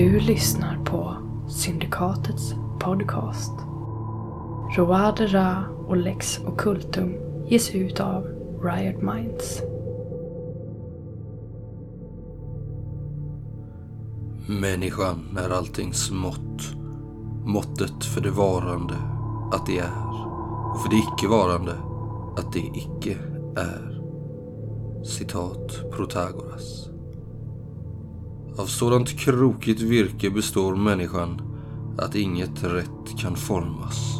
Du lyssnar på Syndikatets podcast. Roadera och Lex Occultum ges ut av Riot Minds. Människan är alltings mått. Måttet för det varande, att det är. Och för det icke-varande, att det icke är. Citat Protagoras. Av sådant krokigt virke består människan att inget rätt kan formas.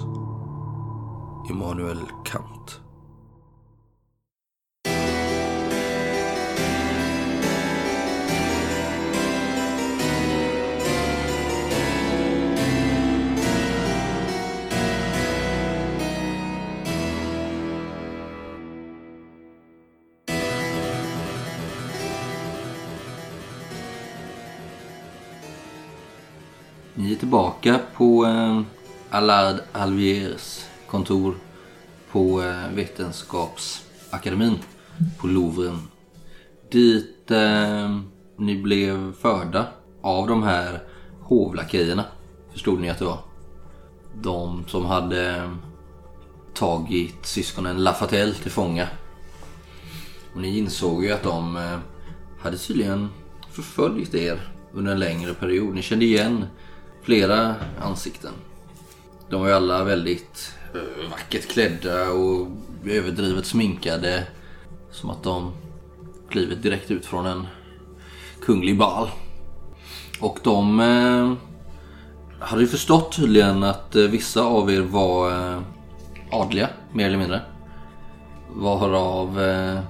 Immanuel Kant. Tillbaka på eh, Allard Alviers kontor på eh, Vetenskapsakademin på Louvren. Dit eh, ni blev förda av de här hovlakejerna. Förstod ni att det var. De som hade eh, tagit syskonen Lafatelle till fånga. Och ni insåg ju att de eh, hade tydligen förföljt er under en längre period. Ni kände igen flera ansikten. De var ju alla väldigt eh, vackert klädda och överdrivet sminkade. Som att de klivit direkt ut från en kunglig bal. Och de eh, hade ju förstått tydligen att eh, vissa av er var eh, adliga, mer eller mindre. Varav eh,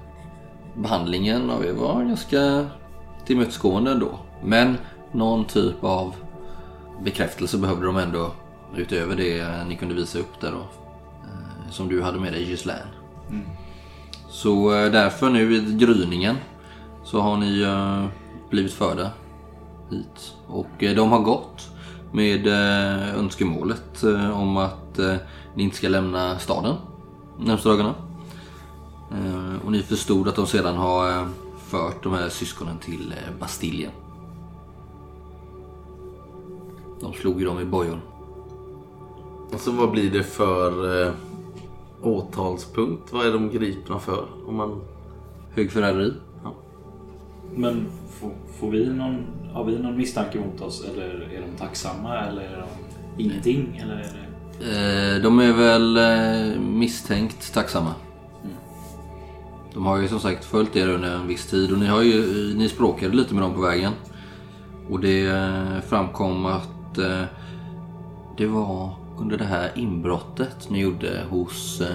behandlingen av er var ganska tillmötesgående ändå. Men någon typ av bekräftelse behövde de ändå utöver det ni kunde visa upp där då. eh, Som du hade med dig Gislaine. Så eh, därför nu i gryningen så har ni eh, blivit förda hit. Och de har gått med önskemålet om att ni inte ska lämna staden de närmaste dagarna. Och ni förstod att de sedan har fört de här syskonen till Bastiljen. De slog ju dem i bojor. Alltså vad blir det för eh, åtalspunkt? Vad är de gripna för? Om man... Högförräderi. Men får, får vi någon, har vi någon misstanke mot oss eller är de tacksamma eller är de ingenting? Eller är det... Eh, De är väl eh, misstänkt tacksamma. De har ju som sagt följt er under en viss tid och ni, har ju, ni språkade lite med dem på vägen. Och det eh, framkom att eh, det var under det här inbrottet ni gjorde hos eh,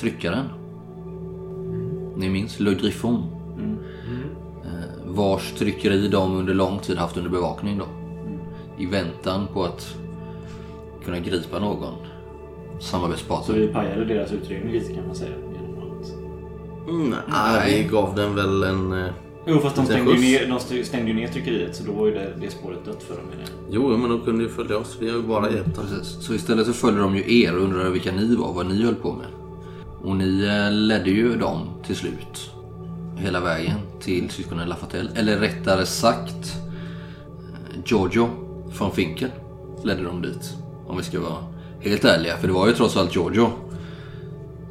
tryckaren. Ni minns Le Griffon? Eh, Vars tryckeri de under lång tid haft under bevakning då. I väntan på att kunna gripa någon Så samarbetspartner. vi pajade deras utredning lite kan man säga. Genom att... Mm, nej, vi gav den väl en... Jo fast de stängde, ju ner, de st- stängde ju ner tryckeriet så då var ju det, det spåret dött för dem. menar jag. Jo, men de kunde ju följa oss. Vi har ju bara hjälpt dem. Precis. Så istället så följde de ju er och undrade vilka ni var, vad ni höll på med. Och ni eh, ledde ju dem till slut. Hela vägen till syskonen Lafatelle. Eller rättare sagt eh, Giorgio från Finkel ledde dem dit. Om vi ska vara helt ärliga. För det var ju trots allt Giorgio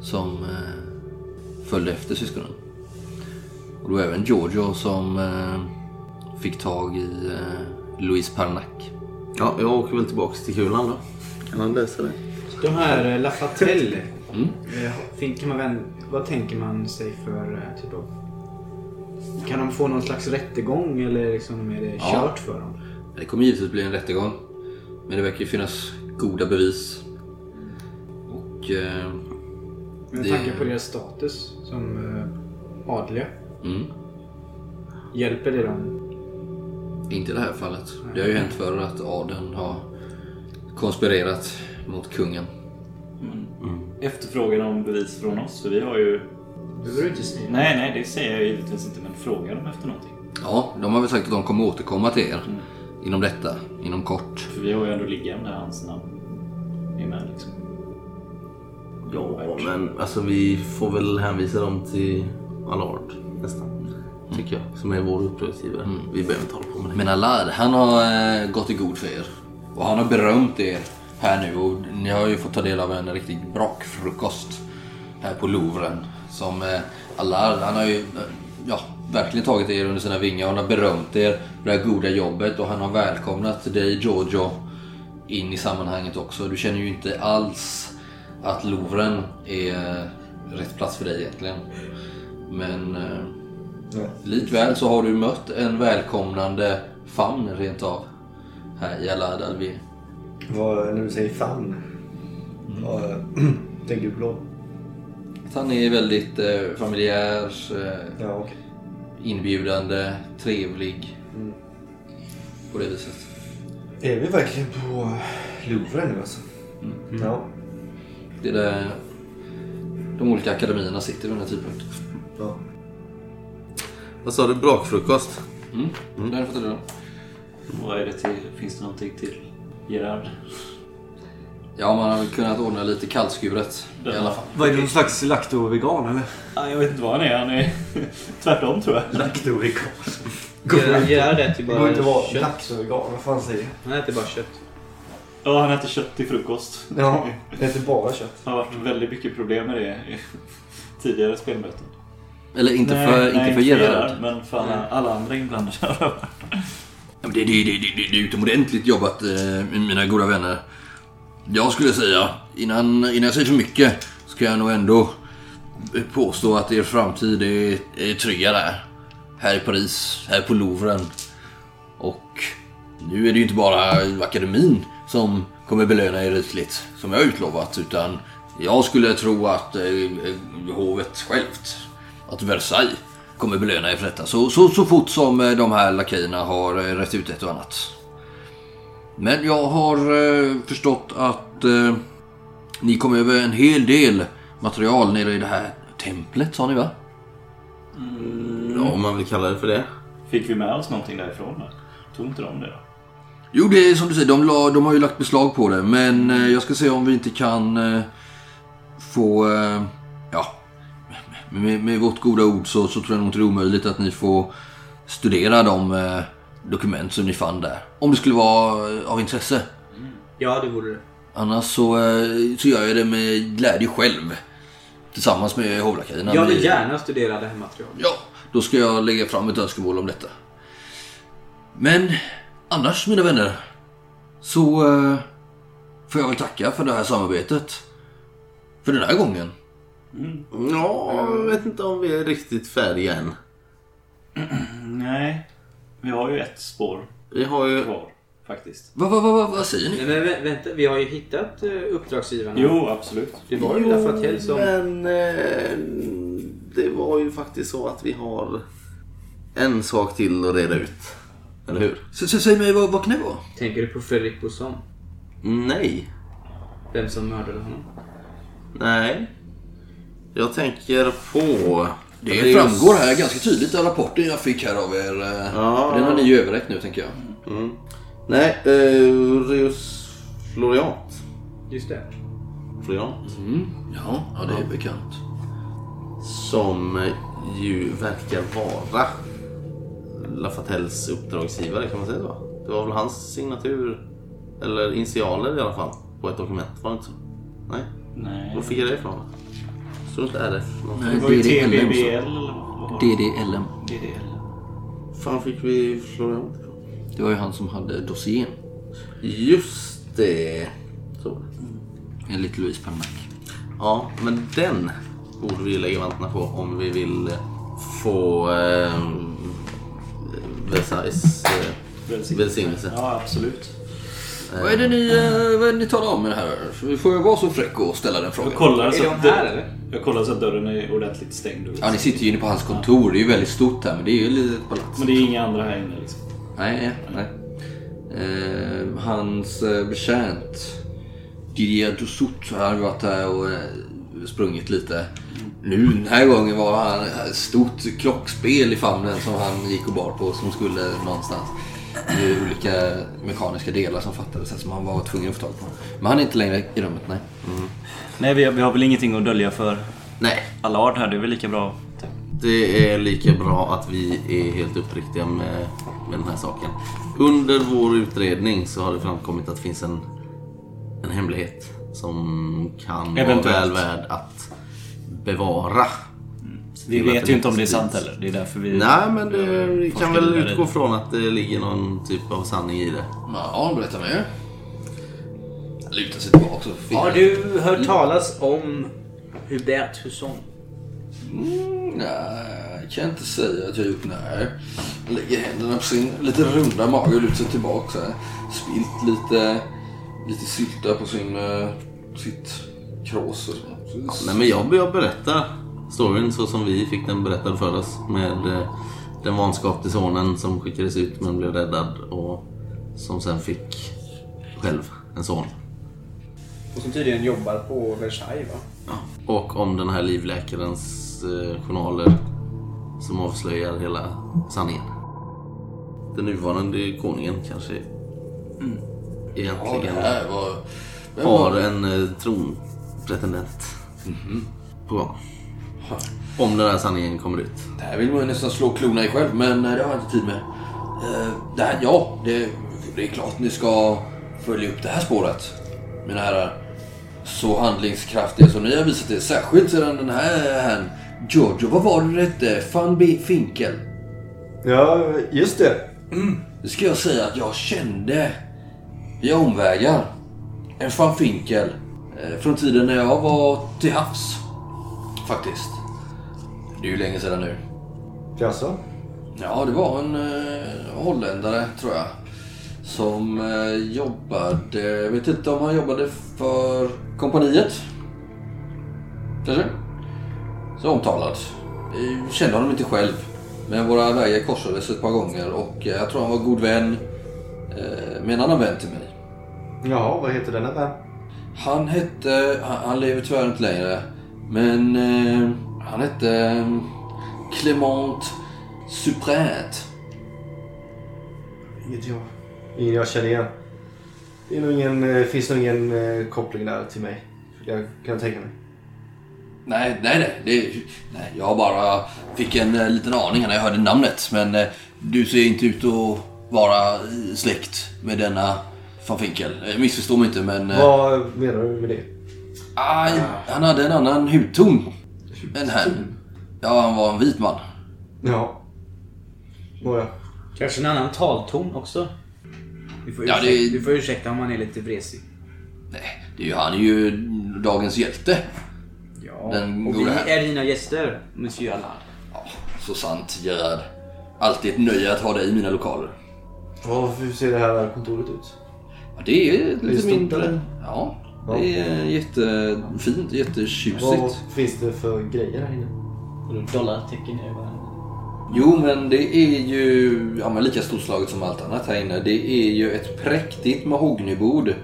som eh, följde efter syskonen. Och det var även Giorgio som eh, fick tag i eh, Louise Parnac. Ja, jag åker väl tillbaks till kulan då. Kan han läsa det? De här eh, Lafatelle. Mm. eh, Kan man vad tänker man sig för eh, typ av... Kan de få någon slags rättegång eller liksom är det Ja. kört för dem? Det kommer givetvis bli en rättegång. Men det verkar ju finnas goda bevis. Och... Eh, Med Det- tanke på deras status som eh, adliga. Mm, Hjälper det dem? inte i det här fallet. Det har ju hänt förr att adeln har konspirerat mot kungen. Efterfrågar de bevis från oss? För vi har ju... behöver du inte säga. Nej, nej, det säger jag givetvis inte. Men frågar de efter någonting? Ja, de har väl sagt att de kommer återkomma till er. Inom detta, inom kort. För vi har ju ändå liggande hans namn. Är med liksom. Ja, men alltså vi får väl hänvisa dem till Allard nästan. Tycker jag. Som är vår uppdragsgivare. Vi behöver inte hålla på med det. Men Allard, han har eh, gått i god för er. Och han har berömt er här nu och ni har ju fått ta del av en riktig brakfrukost här på Louvren. Som eh, Allard, han har ju eh, ja, verkligen tagit er under sina vingar. Han har berömt er för det här goda jobbet och han har välkomnat dig Giorgio in i sammanhanget också. Du känner ju inte alls att Louvren är rätt plats för dig egentligen. Men eh, likväl så har du mött en välkomnande famn rent av här i Alad Alvi. Vad, när du säger famn, vad tänker du på då? Han är väldigt eh, familjär, eh, Ja, okej. inbjudande, trevlig. På det viset. Är vi verkligen på Louvren nu alltså? Ja. Det är där de olika akademierna sitter vid den här tidpunkten. ja. Vad sa du? Brakfrukost? Mm. Mm. Där har du. Vad är det till? Finns det någonting till Gerard? Ja, man har väl kunnat ordna lite kallskuret i alla fall. Vad är det, någon slags lakto-vegan eller? Ah, jag vet inte vad han är. Han är tvärtom tror jag. Laktovegan. Gerard äter ju Det går bara inte att vara kött. laktovegan. Vad fan säger du? Han äter bara kött. Ja, han äter kött till frukost. Ja, det äter bara kött. Det har varit väldigt mycket problem med det i tidigare spelmöten. Eller inte Nej, för, nej, inte för Gerard. Men för alla, alla andra inblandade. Ja, men det, det, det, det, det är utomordentligt jobbat eh, mina goda vänner. Jag skulle säga, innan, innan jag säger för mycket, ska jag nog ändå påstå att er framtid är, är tryggare där. Här i Paris, här på Louvren. Och nu är det ju inte bara akademin som kommer belöna er rikligt, som jag utlovat, utan jag skulle tro att eh, eh, hovet självt, att Versailles, kommer belöna er för detta. Så, så, så fort som eh, de här lakejerna har eh, rätt ut ett och annat. Men jag har eh, förstått att eh, ni kom över en hel del material nere i det här templet, sa ni va? Ja, om man vill kalla det för det. Fick vi med oss någonting därifrån? Då? Tog inte de det då? Jo, det är som du säger, de, la, de har ju lagt beslag på det. Men eh, jag ska se om vi inte kan eh, få... Eh, ja, med, med vårt goda ord så, så tror jag nog inte det är omöjligt att ni får studera de eh, dokument som ni fann där. Om det skulle vara eh, av intresse. Ja, det vore det. Annars så, eh, så gör jag det med glädje själv. Tillsammans med hovlakejerna. Jag vill gärna studera det här materialet. Ja, då ska jag lägga fram ett önskemål om detta. Men annars, mina vänner, så eh, får jag väl tacka för det här samarbetet. För den här gången. Ja, jag vet inte om vi är riktigt färdiga än. Nej. Vi har ju ett spår Vi har ju... kvar faktiskt. Vad va, va, va, vad säger ni? Nej, men vä- vänta, vi har ju hittat uh, uppdragsgivarna. Jo, absolut. Det var ju Lafatelle som... Men eh, det var ju faktiskt så att vi har en sak till att reda ut. Eller hur? Så, så, säg mig, vad, vad kan det vara? Tänker du på Fredrik Bosson? Nej. Vem som mördade honom? Nej. Jag tänker på... Det är framgår här ganska tydligt av rapporten jag fick här av er. eh, Ja. Den har ni ju överräckt nu, tänker jag. Mm. Nej, eh, Reus Floriat. Just det. Floriat. Mm. Ja, ja, det är bekant. Som ju verkar vara Lafatelles uppdragsgivare, kan man säga så? Det var väl hans signatur, eller initialer i alla fall, på ett dokument, var det inte så? Nej, Nej. var fick jag det ifrån? Står det inte RF någonstans? Nej. Det var ju. TBBL eller vad? DDLM. DDL. fan fick vi Floriat ifrån? Det var ju han som hade dossiern. Just det. Så. Enligt Louise Palmack. Ja, men den borde vi lägga vantarna på om vi vill få eh, Versailles eh, välsignelse. Ja, absolut. Vad är det ni, eh, vad är det ni talar om med det här? Får jag vara så fräck och ställa den frågan? Jag kollar, Är så de att, här eller? jag kollar så att dörren är ordentligt stängd. Ja, ni sitter ju inne på hans kontor. Det är ju väldigt stort här, men det är ju ett litet palats. Men det är inga andra här inne liksom. Nej, nej. Eh, hans eh, betjänt Didier Dussout har varit här och eh, sprungit lite. Nu den här gången var han ett stort klockspel i famnen som han gick och bar på som skulle någonstans. Det är olika mekaniska delar som fattades som han var tvungen att få tag på. Men han är inte längre i rummet, nej. Nej, vi har, vi har väl ingenting att dölja för Nej, Allard här. Det är väl lika bra. Det är lika bra att vi är helt uppriktiga med, med den här saken. Under vår utredning så har det framkommit att det finns en, en hemlighet som kan Eventuellt. vara väl värd att bevara. Vi vet det ju inte om det är sant heller. Det är därför vi... Nej, men det, vi kan Forskar väl utgå från att det ligger någon typ av sanning i det. Ja, berätta mer. Han lutar sig tillbaka och Har du hört talas om Hubert Husson? Mm, nej, kan jag inte säga att jag gjort. Nej. Lägger händerna på sin lite runda mage och lutar sig tillbaka. Så här. Spilt lite, lite sylta på sin, eh, sitt krås. så. Nej, men jag, jag berättar storyn så som vi fick den berättad för oss. Med eh, den vanskapte sonen som skickades ut men blev räddad och som sen fick själv en son. Och som tydligen jobbar på Versailles va? Och om den här livläkarens eh, journaler som avslöjar hela sanningen. Den nuvarande konungen kanske Ja, det egentligen här var... har en eh, tronpretendent på gång. Om den här sanningen kommer ut. Det här vill man ju nästan slå klorna i själv, men eh, det har jag inte tid med. Eh, Det här, ja, det, det är klart ni ska följa upp det här spåret. Mina herrar. Så handlingskraftiga som ni har visat er. Särskilt sedan den här herrn Giorgio, vad var det du hette? Van B. Finkel. Ja, just det. Det ska jag säga att jag kände via omvägar en van Finkel eh, från tiden när jag var till havs. Faktiskt. Det är ju länge sedan nu. Jaså? Ja, det var en eh, holländare tror jag. Som eh, jobbade, jag vet inte om han jobbade för kompaniet. Kanske? Så omtalad. Jag kände honom inte själv. Men våra vägar korsades ett par gånger och eh, jag tror han var god vän eh, med en annan vän till mig. Jaha, vad heter denna vän? Han hette, han, han lever tyvärr inte längre. Men eh, han hette eh, Clement Supret. Inget jag. Ingen jag känner igen. Det är nog ingen, eh, finns nog ingen eh, koppling där till mig. Jag kan tänka mig. Nej, nej, nej, det, nej. Jag bara fick en liten aning när jag hörde namnet. Men du ser inte ut att vara släkt med denna van Finkel. Missförstå mig inte, men... Vad menar du med det? Aj, han hade en annan hudton än här. Ja, han var en vit man. Ja. Nåja. Kanske en annan talton också? Du får, Ja, ursäkta, det- du får ursäkta om man är lite vresig. Nej, det är ju, han är ju dagens hjälte. Ja, Den och vi herrn. är dina gäster, Monsieur Allard. Ja, så sant, Gerard. Alltid ett nöje att ha dig i mina lokaler. Vad, hur ser det här kontoret ut? Ja, det är lite mindre. eller? Ja. Det är jättefint, jättetjusigt. Vad finns det för grejer här inne? Dollartecken över. Jo, men det är ju ja, men lika storslaget som allt annat här inne. Det är ju ett präktigt mahognybord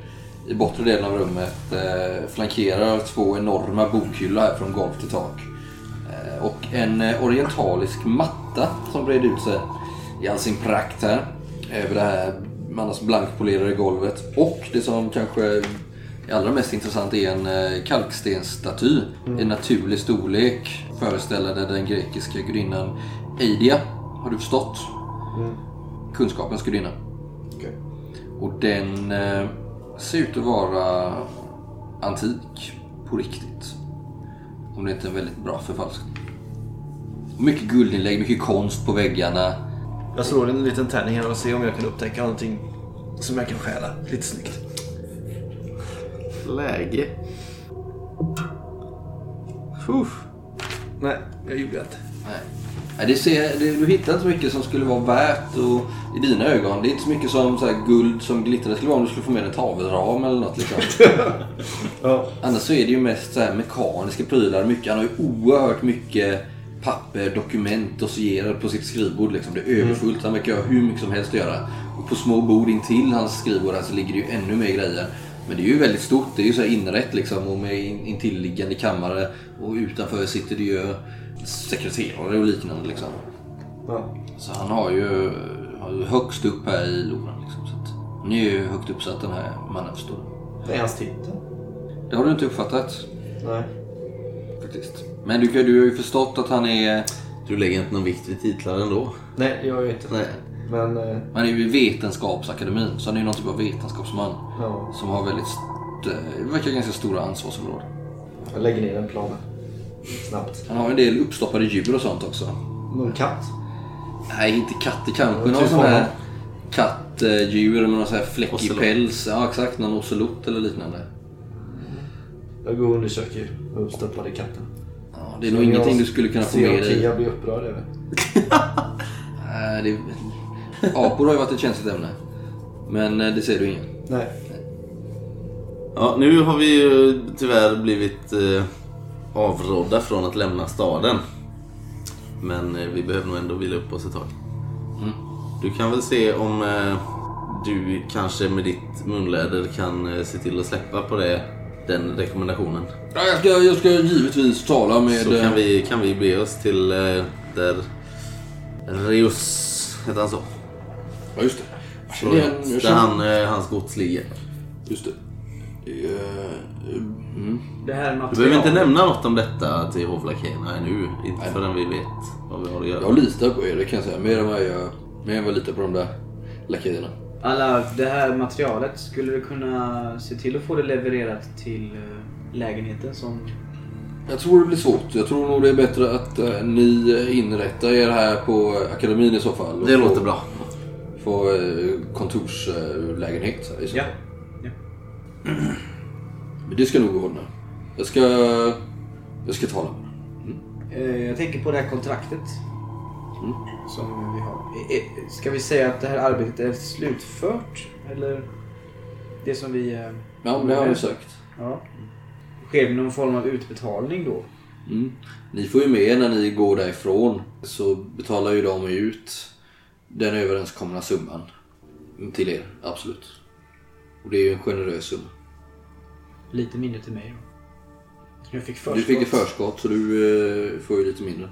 i bortre delen av rummet. Eh, flankerar två enorma bokhyllor här från golv till tak. Eh, och en eh, orientalisk matta som breder ut sig i all sin prakt här. Över det här annars blankpolerade golvet. Och det som kanske allra mest intressant är en eh, kalkstensstaty i naturlig storlek föreställande den grekiska gudinnan Eidia. Har du förstått? Kunskapens gudinna. Okej. Och den eh, ser ut att vara antik på riktigt. Om det inte är en väldigt bra förfalskning. Mycket guldinlägg, mycket konst på väggarna. Jag slår en liten tärning här och ser om jag kan upptäcka någonting som jag kan stjäla. Lite snyggt. Läge. Uff. Nej, jag gjorde inte. Nej. Nej, det ser, det, du hittar inte så mycket som skulle vara värt och, i dina ögon. Det är inte så mycket som så här, guld som glittrar. Det skulle vara om du skulle få med en tavelram eller något. Liksom. Ja. Annars så är det ju mest så här mekaniska prylar. Mycket, han har ju oerhört mycket papper, dokument, dossierer på sitt skrivbord. Liksom. Det är överfullt. Han verkar ha hur mycket som helst att göra. Och på små bord intill hans skrivbord här så ligger det ju ännu mer grejer. Men det är ju väldigt stort. Det är ju så här inrätt liksom och med in- intilliggande kammare. Och utanför sitter det ju sekreterare och liknande liksom. ja. Så han har ju, har ju högst upp här i Louvren. Liksom, så att han är ju högt uppsatt den här mannen förstår du. Vad är hans titel? Det har du inte uppfattat Nej. faktiskt. Men du, du har ju förstått att han är Du lägger inte någon vikt vid titlar ändå? Nej, det gör jag ju inte. Nej. Men eh, Man är ju i Vetenskapsakademin, så han är ju någon typ av vetenskapsman. ja, Som har väldigt, det verkar ganska stora ansvarsområden. jag lägger ner den planen. Snabbt. Han har en del uppstoppade djur och sånt också. Någon katt? Nej, inte katter kanske. Ja, Någon typ sån här kattdjur med någon sån här fläckig Ocelot. päls. Ja, exakt. Någon ocelot eller liknande. Jag går och undersöker uppstoppade katten. Ja, det är nog ingenting du skulle kunna få med dig. Jag blir upprörd över. Nej, det... Apor har ju varit ett känsligt ämne. Men eh, det ser du ingen. Nej. Ja, nu har vi ju tyvärr blivit eh, avrådda från att lämna staden. Men eh, vi behöver nog ändå vila upp oss ett tag. Du kan väl se om eh, du kanske med ditt munläder kan eh, se till att släppa på det, den rekommendationen. Ja, jag, ska, jag ska givetvis tala med... Så kan eh, vi, kan vi bege oss till eh, där Reus, heter han så? Ja, just det. Jag känner igen- jag Där känner- han, eh, hans gods ligger. Just det. Eh, mm. Det här Du behöver inte nämna något om detta till hovlakejerna ännu. Inte förrän vi vet vad vi har att göra. Jag litar på er, det kan jag säga. Mer än vad jag, mer än vad jag litar på de där lakejerna. Alla, det här materialet, skulle du kunna se till att få det levererat till eh, lägenheten som... Jag tror det blir svårt. Jag tror nog det är bättre att eh, ni inrättar er här på akademin i så fall. Det låter bra. Få eh, kontorslägenhet i så Ja. ja. Men det ska nog ordna. Jag ska... Jag ska tala med dem. Eh, Jag tänker på det här kontraktet. Mm. Som vi har. Eh, eh, Ska vi säga att det här arbetet är slutfört? Eller det som vi... eh, Ja, men det har jag sagt. Ja. Sker det någon form av utbetalning då? Mm. Ni får ju med när ni går därifrån så betalar ju de ut den överenskomna summan till er, absolut. Och det är ju en generös summa. Lite mindre till mig då. Jag fick förskott. Du fick ett förskott så du eh, får ju lite mindre.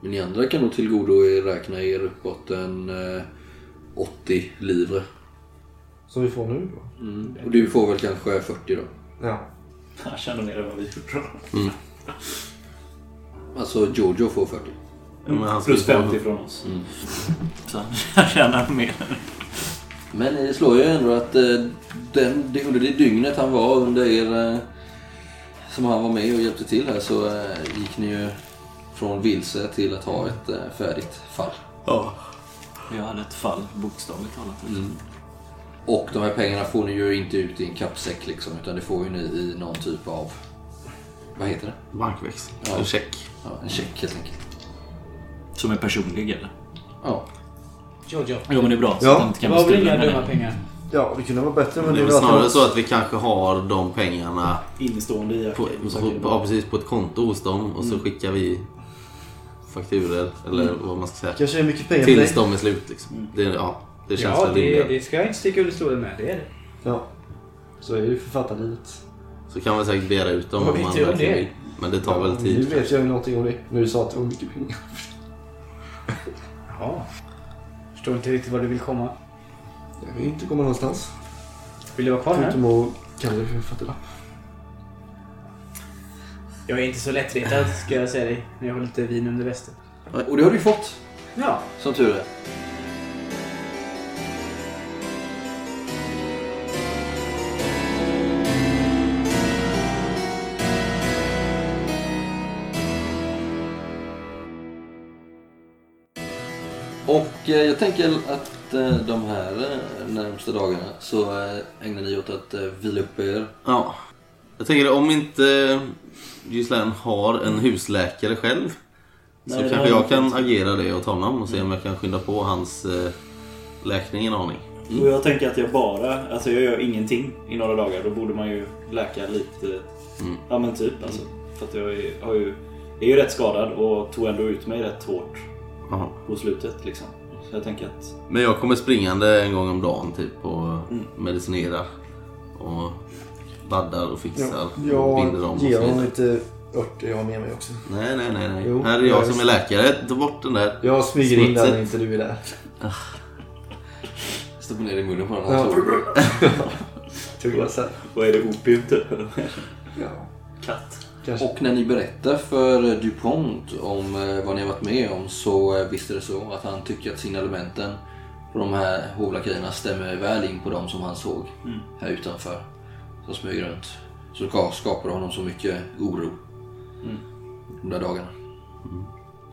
Men ni andra kan nog tillgodo er räkna er uppåt en eh, 80 livre. Som vi får nu då? Mm. Och du får väl kanske 40 då. Ja. Han känner mer än vad vi gjorde. Alltså Jojo får 40. Ja, men han ska Plus ju få- 50 från oss. Så han tjänar mer. Men det slår ju ändå att eh, den, det, under det dygnet han var under er, eh, som han var med och hjälpte till här så eh, gick ni ju från vilse till att ha ett färdigt fall. Ja. Jag hade ett fall, bokstavligt talat. Och de här pengarna får ni ju inte ut i en kappsäck liksom utan det får ju ni i någon typ av, vad heter det? Bankväxel. Ja. En check. Ja, en check helt enkelt. Som är personlig eller? Ja. Jojo. Jo men det är bra. Så Ja, att han inte Det kan var väl inga dumma det. pengar? Ja, det kunde vara bättre men Det är det väl snarare så att vi kanske har de pengarna Innestående i på, på, ja, precis, på ett konto hos dem och så skickar vi fakturer eller vad man ska säga. Kanske är mycket pengar för Tills dig. de är slut liksom. Det, ja, det känns Ja, väl det, rimligare. det ska jag inte sticka under stolen med. Det är det. Ja. Så är det ju författarlivet. Så kan man säkert begära ut dem Vad om vet man om verkligen det? vill. Men det tar väl Nu tid. vet jag ju någonting om det. När du sa att det var mycket pengar. Jaha. Förstår inte riktigt var du vill komma. Jag vill inte komma någonstans. Vill du vara kvar här? Förutom att kalla det för författarlapp. Jag är inte så lättretad ska jag säga dig. När jag har lite vin under västen. Och det har du ju fått, Ja. som tur är. Jag tänker att eh, de här eh, närmsta dagarna så eh, ägnar ni åt att eh, vila upp er. Ja. Jag tänker om inte Gislaine har en husläkare själv. Så Nej, det kanske jag kan inte. agera det åt honom och se om jag kan skynda på hans eh, läkning en aning. Och jag tänker att jag bara, alltså jag gör ingenting i några dagar. Då borde man ju läka lite. Mm. Ja men typ alltså. För att jag är, har ju, är ju rätt skadad och tog ändå ut mig rätt hårt Jaha. på slutet liksom. Så jag tänker att Men jag kommer springande en gång om dagen typ och Mm. medicinerar. Och baddar och fixar. Ja, och binder om jag och ger så honom lite örter jag har med mig också. Nej, nej, nej. nej. Jo, här är ja, jag som är läkare. Ta bort den där. Jag smyger in där när inte du är där. Stoppar ner i munnen på honom. Ja. Tugga sen. vad är det opium typ? Ja. Katt. Kanske. Och när ni berättar för DuPont om eh, vad ni har varit med om så eh, visst är det så att han tycker att signalementen på de här hovlakejerna stämmer väl in på de som han såg här utanför. Som smög runt. Så det skapar honom så mycket oro. De där dagarna.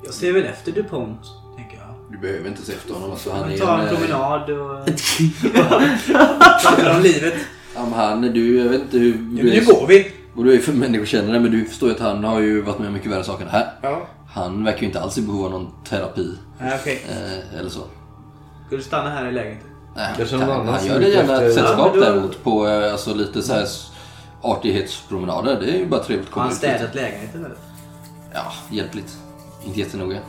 Jag ser väl efter DuPont, tänker jag. Du behöver inte se efter honom. Alltså, han är Ta en eh, promenad och... Pratar om livet. Ja, men han, du, jag vet inte hur... Ja, men nu går vi. Och du är för människokännare men du förstår ju att han har ju varit med om mycket värre saker än det här. Ja. Han verkar ju inte alls i behov av någon terapi. Nej, okej. Eh, eller så. Ska du stanna här i lägenheten? Nej, han, någon annan han som gör är det ute gärna ett efter- sällskap Ja, men då- däremot på eh, alltså, lite så här s- artighetspromenader. Det är ju bara trevligt att Har komma han ut lite. städat lägenheten eller? Ja, hjälpligt. Inte jättenoga.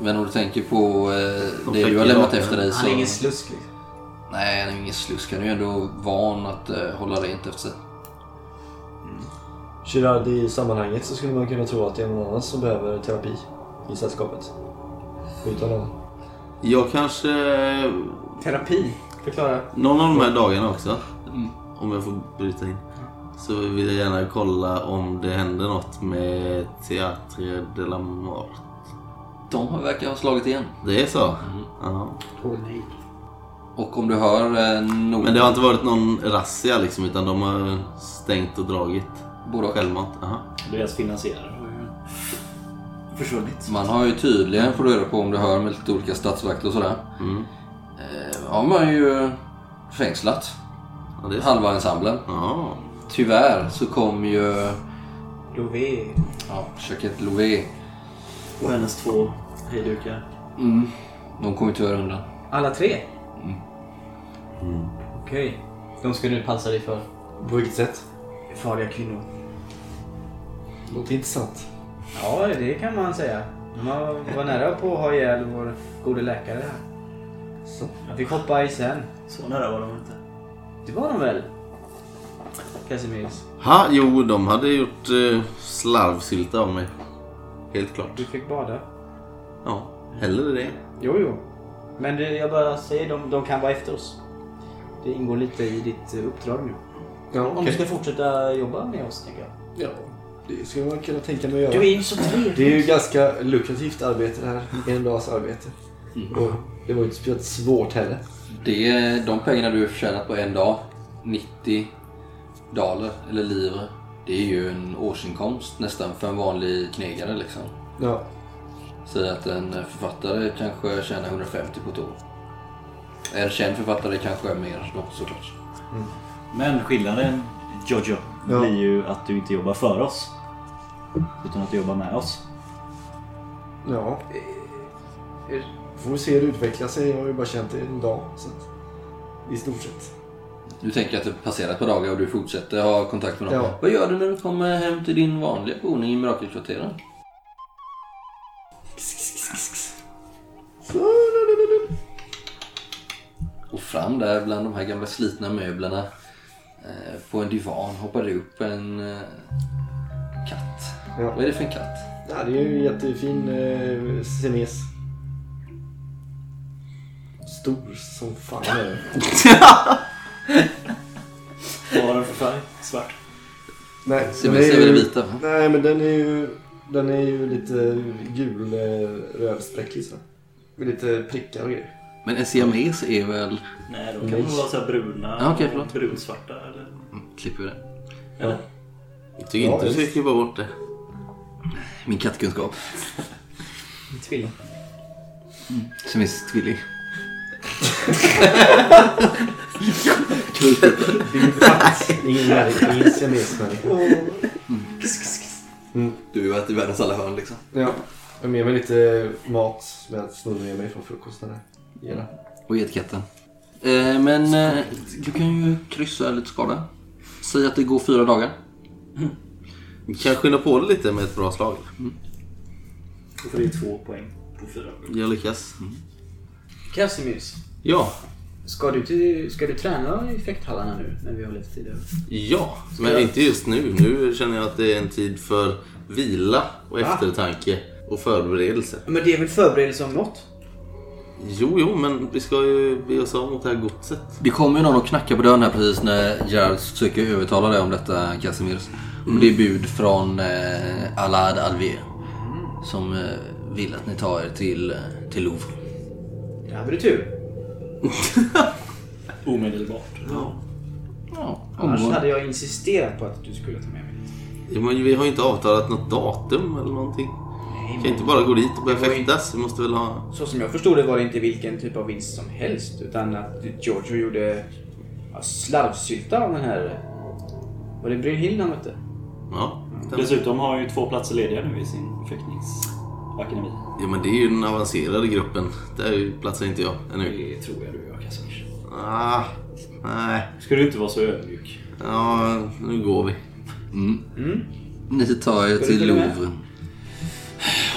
Men om du tänker på eh, det du har lämnat efter dig så... Han är ingen slusk liksom. Nej, han är ingen slusk. Han är ju ändå van att eh, hålla rent efter sig. Gerard, i sammanhanget så skulle man kunna tro att det är någon annan som behöver terapi i sällskapet. Utan någon. Jag kanske... Terapi? Förklara. Någon av de här dagarna också, om jag får bryta in, så vill jag gärna kolla om det händer något med Teatre de la Mort. De har- verkar ha slagit igen. Det är så? Ja. Åh nej. Och om du hör eh, någon... Men det har inte varit någon razzia liksom, utan de har stängt och dragit Och. självmant. Aha. Deras finansiärer har ju försvunnit. Man har ju tydligen, du reda på om du hör med lite olika statsvakter och sådär. Mm. Eh, har man ju fängslat Ja, det är så. halva ensemblen. Ja. Tyvärr så kom ju Lové. ja, Jacquette Louvet. Och hennes två hejdukar. Mm. De kom ju tyvärr undan. Alla tre? Okej. De ska nu passa dig för. På vilket sätt? Farliga kvinnor. Låter intressant. Ja, det kan man säga. De var- var nära på att ha ihjäl vår gode läkare här. Så. Jag fick hoppa i sen. Så nära var de inte. Det var de väl? Casimirs. Ha, jo, de hade gjort eh, slarvsylta av mig. Helt klart. Du fick bada. Ja, hellre det. Jo, jo. Men det, jag bara säger, de, de kan vara efter oss. Det ingår lite i ditt eh, uppdrag nu. Ja, Om du ska fortsätta jobba med oss, tänker jag. Ja, det skulle man kunna tänka mig att Du göra. är ju så trevlig. Det är ju ganska lukrativt arbete det här. En dags arbete. Och det var ju inte speciellt svårt heller. Det är de pengarna du har förtjänat på en dag, 90 dollar eller livre. Det är ju en årsinkomst nästan för en vanlig knegare liksom. Ja. Säg att en författare kanske tjänar 150 på ett år. En känd författare kanske är mer då såklart. Men skillnaden Jojo Ja. blir ju att du inte jobbar för oss. Utan att du jobbar med oss. Ja. Får vi se hur det utvecklar sig. Jag har ju bara känt det en dag. Så att, I stort sett. Du tänker att det passerar ett par dagar och du fortsätter ha kontakt med dem. Ja. Vad gör du när du kommer hem till din vanliga boning i Mirakelkvarteren? Och fram där bland de här gamla slitna möblerna eh, på en divan hoppar det upp en eh. Ja. Vad är det för en katt? Ja, det är ju en jättefin eh, semes. Stor som fan är den. Vad har den för färg? Svart. Nej, Semes är väl det vita? va? Nej, men den är ju, den är ju lite gul eh, rödspräcklig så. Med lite prickar och grejer. Men en siames är väl... Nej, de kan väl vara så här bruna Ja, okej, förlåt. och brunsvarta eller... Mm, klipper vi det. eller? Jag tycker Ja, inte du ska klippa bort det. Min kattkunskap. Tvilling. Siames tvilling. Ingen, märk- ingen siamesmänniska. Du har varit i världens alla hörn liksom. Ja. Jag har med mig lite mat som jag snodde med mig från frukosten. Här. Gärna. Och get katten. Eh, men eh, du kan ju kryssa lite skada. Säg att det går fyra dagar. Vi kan skynda på det lite med ett bra slag. Då får du två poäng på fyra. Jag lyckas. Casimirs. Ja, Ska du, till, ska du träna i fäkthallarna nu när vi har lite tid över? ja. Men inte just nu. Nu känner jag att det är en tid för vila och eftertanke och förberedelse. Men det är väl förberedelse om något? Jo, jo, men vi ska ju be oss av mot det här godset. Det kommer ju någon och knackar på dörren här precis när Gerard försöker övertala dig om detta Casimirs. Och det är bud från eh, Alad Alvier. Som eh, vill att ni tar er till, eh, till Louvre. Där hade du tur. Omedelbart. Ja, Annars omgående. hade jag insisterat på att du skulle ta med mig. Ja, men vi har ju inte avtalat något datum eller någonting. Nej, Vi kan inte bara gå dit och börja Det var ju- fäktas. Vi måste väl ha... Så som jag förstod det var det inte vilken typ av vinst som helst. Utan att Giorgio gjorde ja, slarvsylta av den här... Var det Brynhild han mötte? Ja. Dessutom har ju två platser lediga nu i sin fäktningsakademi. ja, men det är ju den avancerade gruppen. Där platsar inte jag ännu. Det tror jag du gör Casimir. Ah, nej. Ska du inte vara så ödmjuk? Ja, nu går vi. Ni tar er till följa med? Louvre.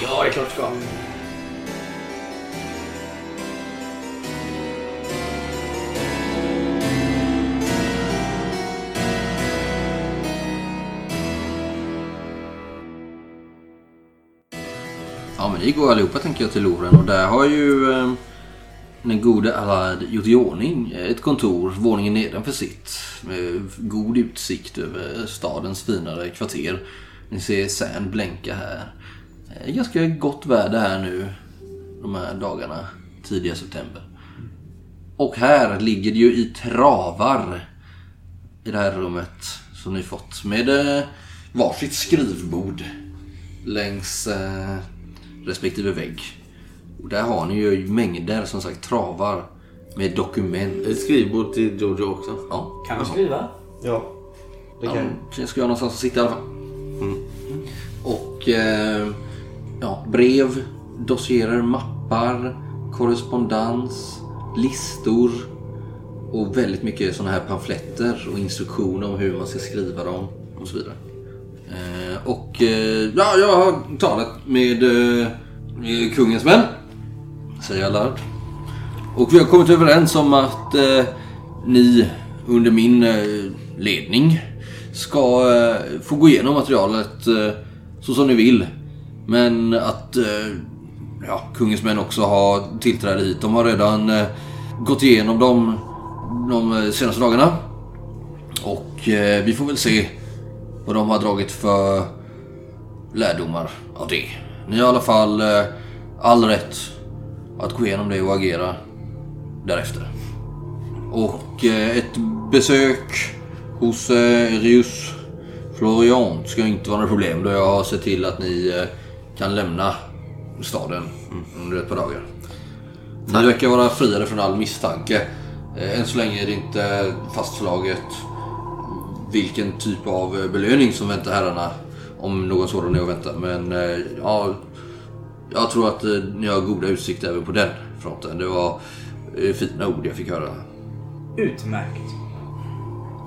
Ja, det är klart du ska. Ja ni går allihopa tänker jag till Louvren och där har ju eh, den gode Allard gjort i ordning eh, ett kontor våningen nedanför sitt. Med god utsikt över stadens finare kvarter. Ni ser Seine blänka här. Eh, ganska gott väder här nu de här dagarna, tidiga september. Och här ligger det ju i travar i det här rummet som ni fått med eh, varsitt skrivbord längs respektive vägg. Och där har ni ju mängder som sagt travar med dokument. Ett skrivbord till Jojo också. Ja, Kan du skriva? Ja, det kan ja, jag. jag ska ha någonstans att sitta i alla fall. Och eh, ja, brev, dossierer, mappar, korrespondens, listor och väldigt mycket sådana här pamfletter och instruktioner om hur man ska skriva dem och så vidare. Eh, och eh, ja, jag har talat med, eh, med kungens män, säger Allard. Och vi har kommit överens om att eh, ni under min eh, ledning ska eh, få gå igenom materialet eh, så som ni vill. Men att eh, ja, kungens män också har tillträde hit. De har redan eh, gått igenom dem de senaste dagarna. Och eh, vi får väl se vad de har dragit för lärdomar av det. Ni har i alla fall eh, all rätt att gå igenom det och agera därefter. Och eh, ett besök hos eh, Rius Florian ska inte vara något problem då jag har sett till att ni kan lämna staden under ett par dagar. Ni verkar vara friare från all misstanke. Än så länge är det inte fastslaget vilken typ av eh, belöning som väntar herrarna. Om någon sådan är att vänta. Men eh, ja, jag tror att eh, ni har goda utsikter även på den fronten. Det var fina ord jag fick höra. Utmärkt.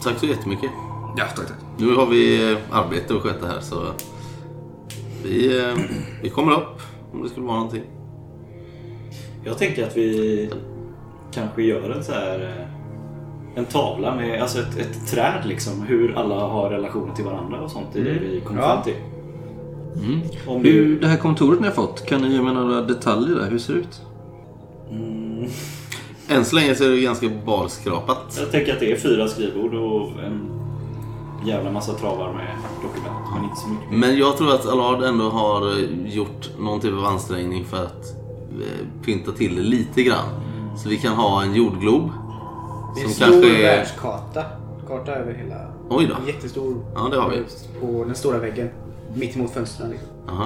Tack så jättemycket. Ja, tack, tack. Nu har vi arbete att sköta här så vi, vi kommer upp om det skulle vara någonting. Jag tänker att vi kanske gör en så här en tavla med alltså ett, ett träd liksom. Hur alla har relationer till varandra och sånt. Det är det vi kommer Ja. fram till. Mm. Om Hur, du... det här kontoret ni har fått, kan ni ge mig några detaljer där? Hur ser det ut? Mm, Än så länge så är det ganska barskrapat. jag tänker att det är fyra skrivbord och en jävla massa travar med dokument. Men inte så mycket. Men jag tror att Allard ändå har eh, gjort någon typ av ansträngning för att eh, pynta till det lite grann. Så vi kan ha en jordglob. Det är en Som stor kanske är... världskarta. Karta över hela... Oj då. En jättestor. Ja, det har vi. På den stora väggen. Mitt emot fönstren liksom. Aha.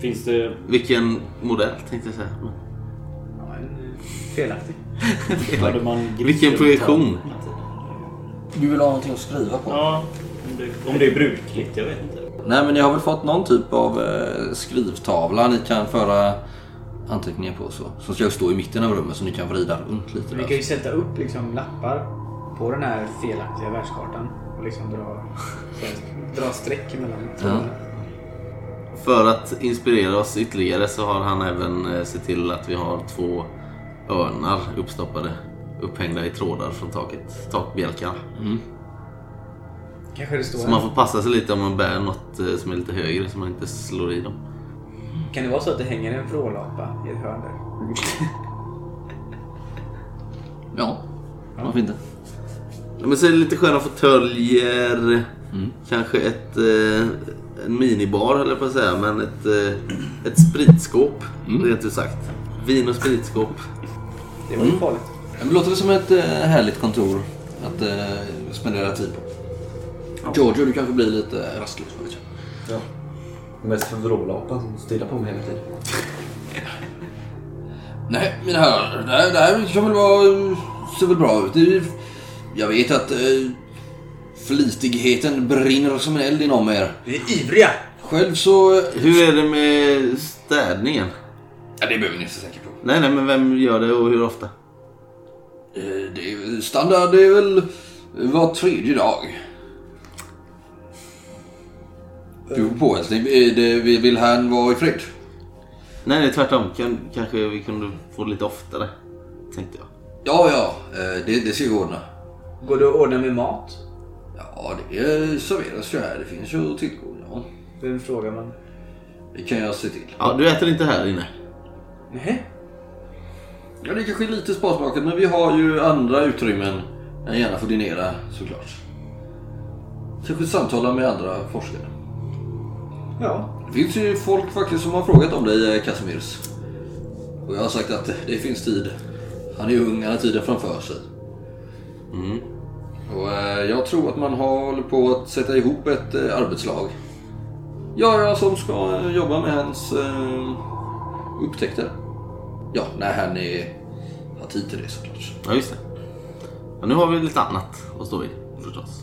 Finns det... Vilken modell tänkte jag säga. Men- Ja, en eh, felaktig. Man Vilken projektion. Du vill ha någonting att skriva på? Ja, om det, om det är brukligt. Jag vet inte. Nej, men ni har väl fått någon typ av eh, skrivtavla ni kan föra anteckningar på så. Som ska stå i mitten av rummet så ni kan vrida runt lite. Vi kan ju sätta upp liksom lappar på den här felaktiga världskartan. Och liksom dra, här, dra streck mellan trådarna. För att inspirera oss ytterligare så har han även eh, sett till att vi har två örnar uppstoppade. Upphängda i trådar från taket. Takbjälkarna. Kanske det står Så man får passa sig lite om man bär något eh, som är lite högre så man inte slår i dem. Kan det vara så att det hänger en vrålapa i ett hörn där? Ja, varför inte? Ja, men så är det lite sköna fåtöljer. Kanske ett, eh, en minibar eller på att säga, men ett, eh, ett spritskåp. Rent ut sagt. Vin och spritskåp. Det var ju farligt. Men Det låter som ett eh, härligt kontor att eh, spendera tid på. Giorgio, du kanske blir lite rastlös. Ja. Mest för vrålapan som stirrar på mig hela tiden. Nej, mina herrar. Det här, det här kan väl vara... ser väl bra ut. Det, jag vet att eh, flitigheten brinner som en eld inom er. Vi är ivriga! Själv så... eh, Hur är det med städningen? Ja, det behöver ni inte tänka på. Nej, nej, men vem gör det och hur ofta? Eh, Det är standard, det är väl var tredje dag. Du får påhälsning. Är det- Vill han vara i fred? Nej, nej, tvärtom. Kan, kanske vi kunde få det lite oftare. Tänkte jag. Ja, ja. eh, Det, det ska jag ordna. Går det att ordna med mat? Ja, det serveras ju här. Det finns ju att tillgå. Ja, Vem frågar man? det kan jag se till. Ja, du äter inte här inne? Nej. Ja, det kanske är lite sparsmakat, men vi har ju andra utrymmen jag gärna får dinera såklart. Kanske samtala med andra forskare. Ja. Det finns ju folk faktiskt som har frågat om dig, eh, Casimirs. Och jag har sagt att det finns tid. Han är ung, han har tiden framför sig. Och eh, jag tror att man håller på att sätta ihop ett eh, arbetslag. Ja, ja, som ska jobba med hans upptäckter. Ja, när han är, har tid till det såklart. Ja, just det. Ja, nu har vi lite annat att stå i, förstås.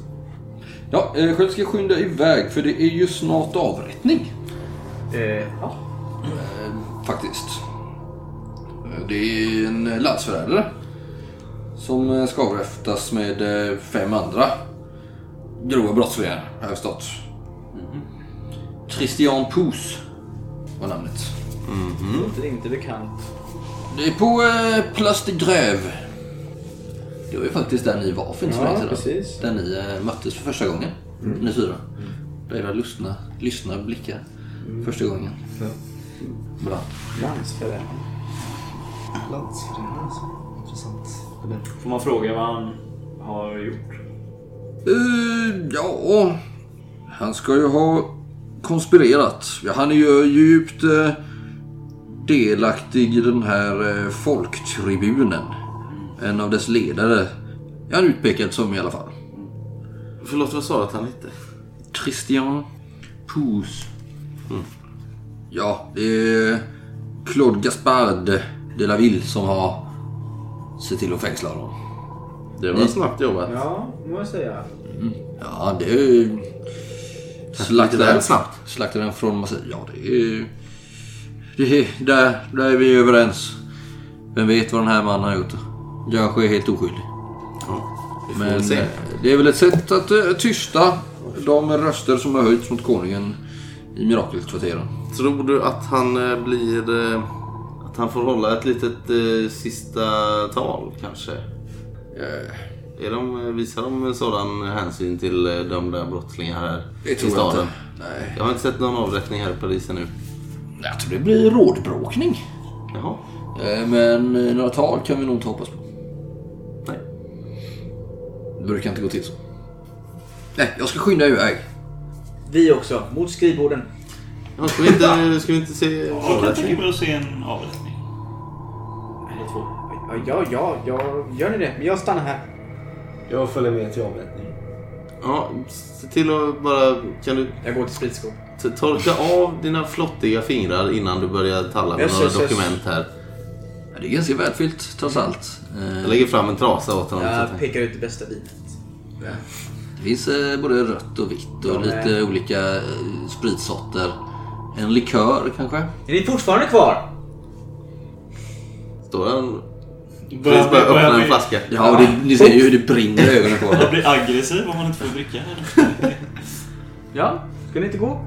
Ja, eh, själv ska jag skynda iväg för det är ju snart avrättning. Eh, ja. Faktiskt. Eh, Det är en landsförrädare. Som eh, ska avrättas med eh, fem andra grova brottslingar, har jag förstått. Christian Poos var namnet. Låter inte bekant. Det är på eh, Place de Grève. Det var ju faktiskt där ni var för inte så Ja, länge sedan. precis. Där ni eh, möttes för första gången. Ni fyra. Där era lyssna, lyssna blickar. Första gången. Bra. Landsförrädare. Landsförrädare alltså. Intressant. Får man fråga vad han har gjort? Uh, ja, han ska ju ha konspirerat. Ja, han är ju djupt uh, delaktig i den här uh, folktribunen. En av dess ledare är han utpekad som i alla fall. Förlåt, vad sa du att han hette? Christian Poos. Ja, det är Claude Gaspard de la Ville som har sett till att fängsla honom. Det var snabbt jobbat. Ja, må jag säga. Ja, det är väl snabbt. Slaktaren från Marseille. Ja, det är... Det är där, där är vi överens. Vem vet vad den här mannen har gjort? Kanske är helt oskyldig. Får Men se. eh, det är väl ett sätt att eh, tysta de röster som har höjts mot konungen i mirakelkvarteren. Tror du att han eh, blir... Att han får hålla ett litet sista tal kanske? Är de, visar de sådan hänsyn till de där brottslingarna här Det i tror jag staden? inte. Nej. Jag har inte sett någon avrättning här i Paris ännu. Jag tror det blir rådbråkning. Jaha. Men några tal kan vi nog inte hoppas på. Det brukar inte gå till så. Nej, jag ska skynda iväg. Vi också. Mot skrivborden. Ja, ska, vi inte, ska vi inte se Jag kan avrättning? tänka mig att se en avrättning. Eller två. Ja, ja, ja, ja. Gör ni det? Men jag stannar här. jag följer med till avrättningen. Ja, se till att bara... Kan du Jag går till spritskåp. t- torka av dina flottiga fingrar innan du börjar talla med Yes, några dokument här? Det är ganska välfyllt trots allt. Eh, Jag lägger fram en trasa åt honom. Jag pekar ut det bästa vinet. Det finns eh, både rött och vitt och Ja, lite nej. olika eh, spritsorter. En likör kanske? Är ni fortfarande kvar? Står han... Börjar Precis bara öppna en flaska. Ja, och det, ni ser ju hur det brinner i ögonen på honom. blir aggressiv om man inte får dricka. Ja. Ska ni inte gå?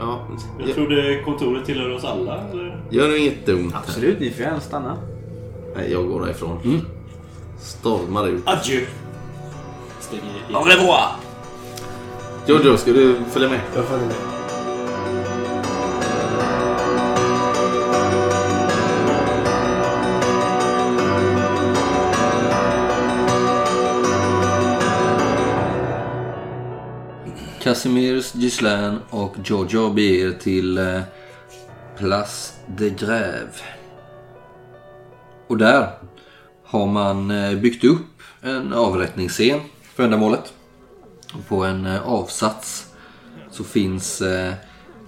Ja, Jag trodde kontoret tillhör oss alla. Eller? gör nu inget dumt. här. Absolut, ni får gärna stanna. Nej, jag går därifrån. Stormar ut. Adjö. Au revoir! Jojo, ska du följa med? Jag följer med. Casimir, Gislain och Giorgio beger till eh, Place de Grève. Och där har man eh, byggt upp en avrättningsscen för ändamålet. På en eh, avsats så finns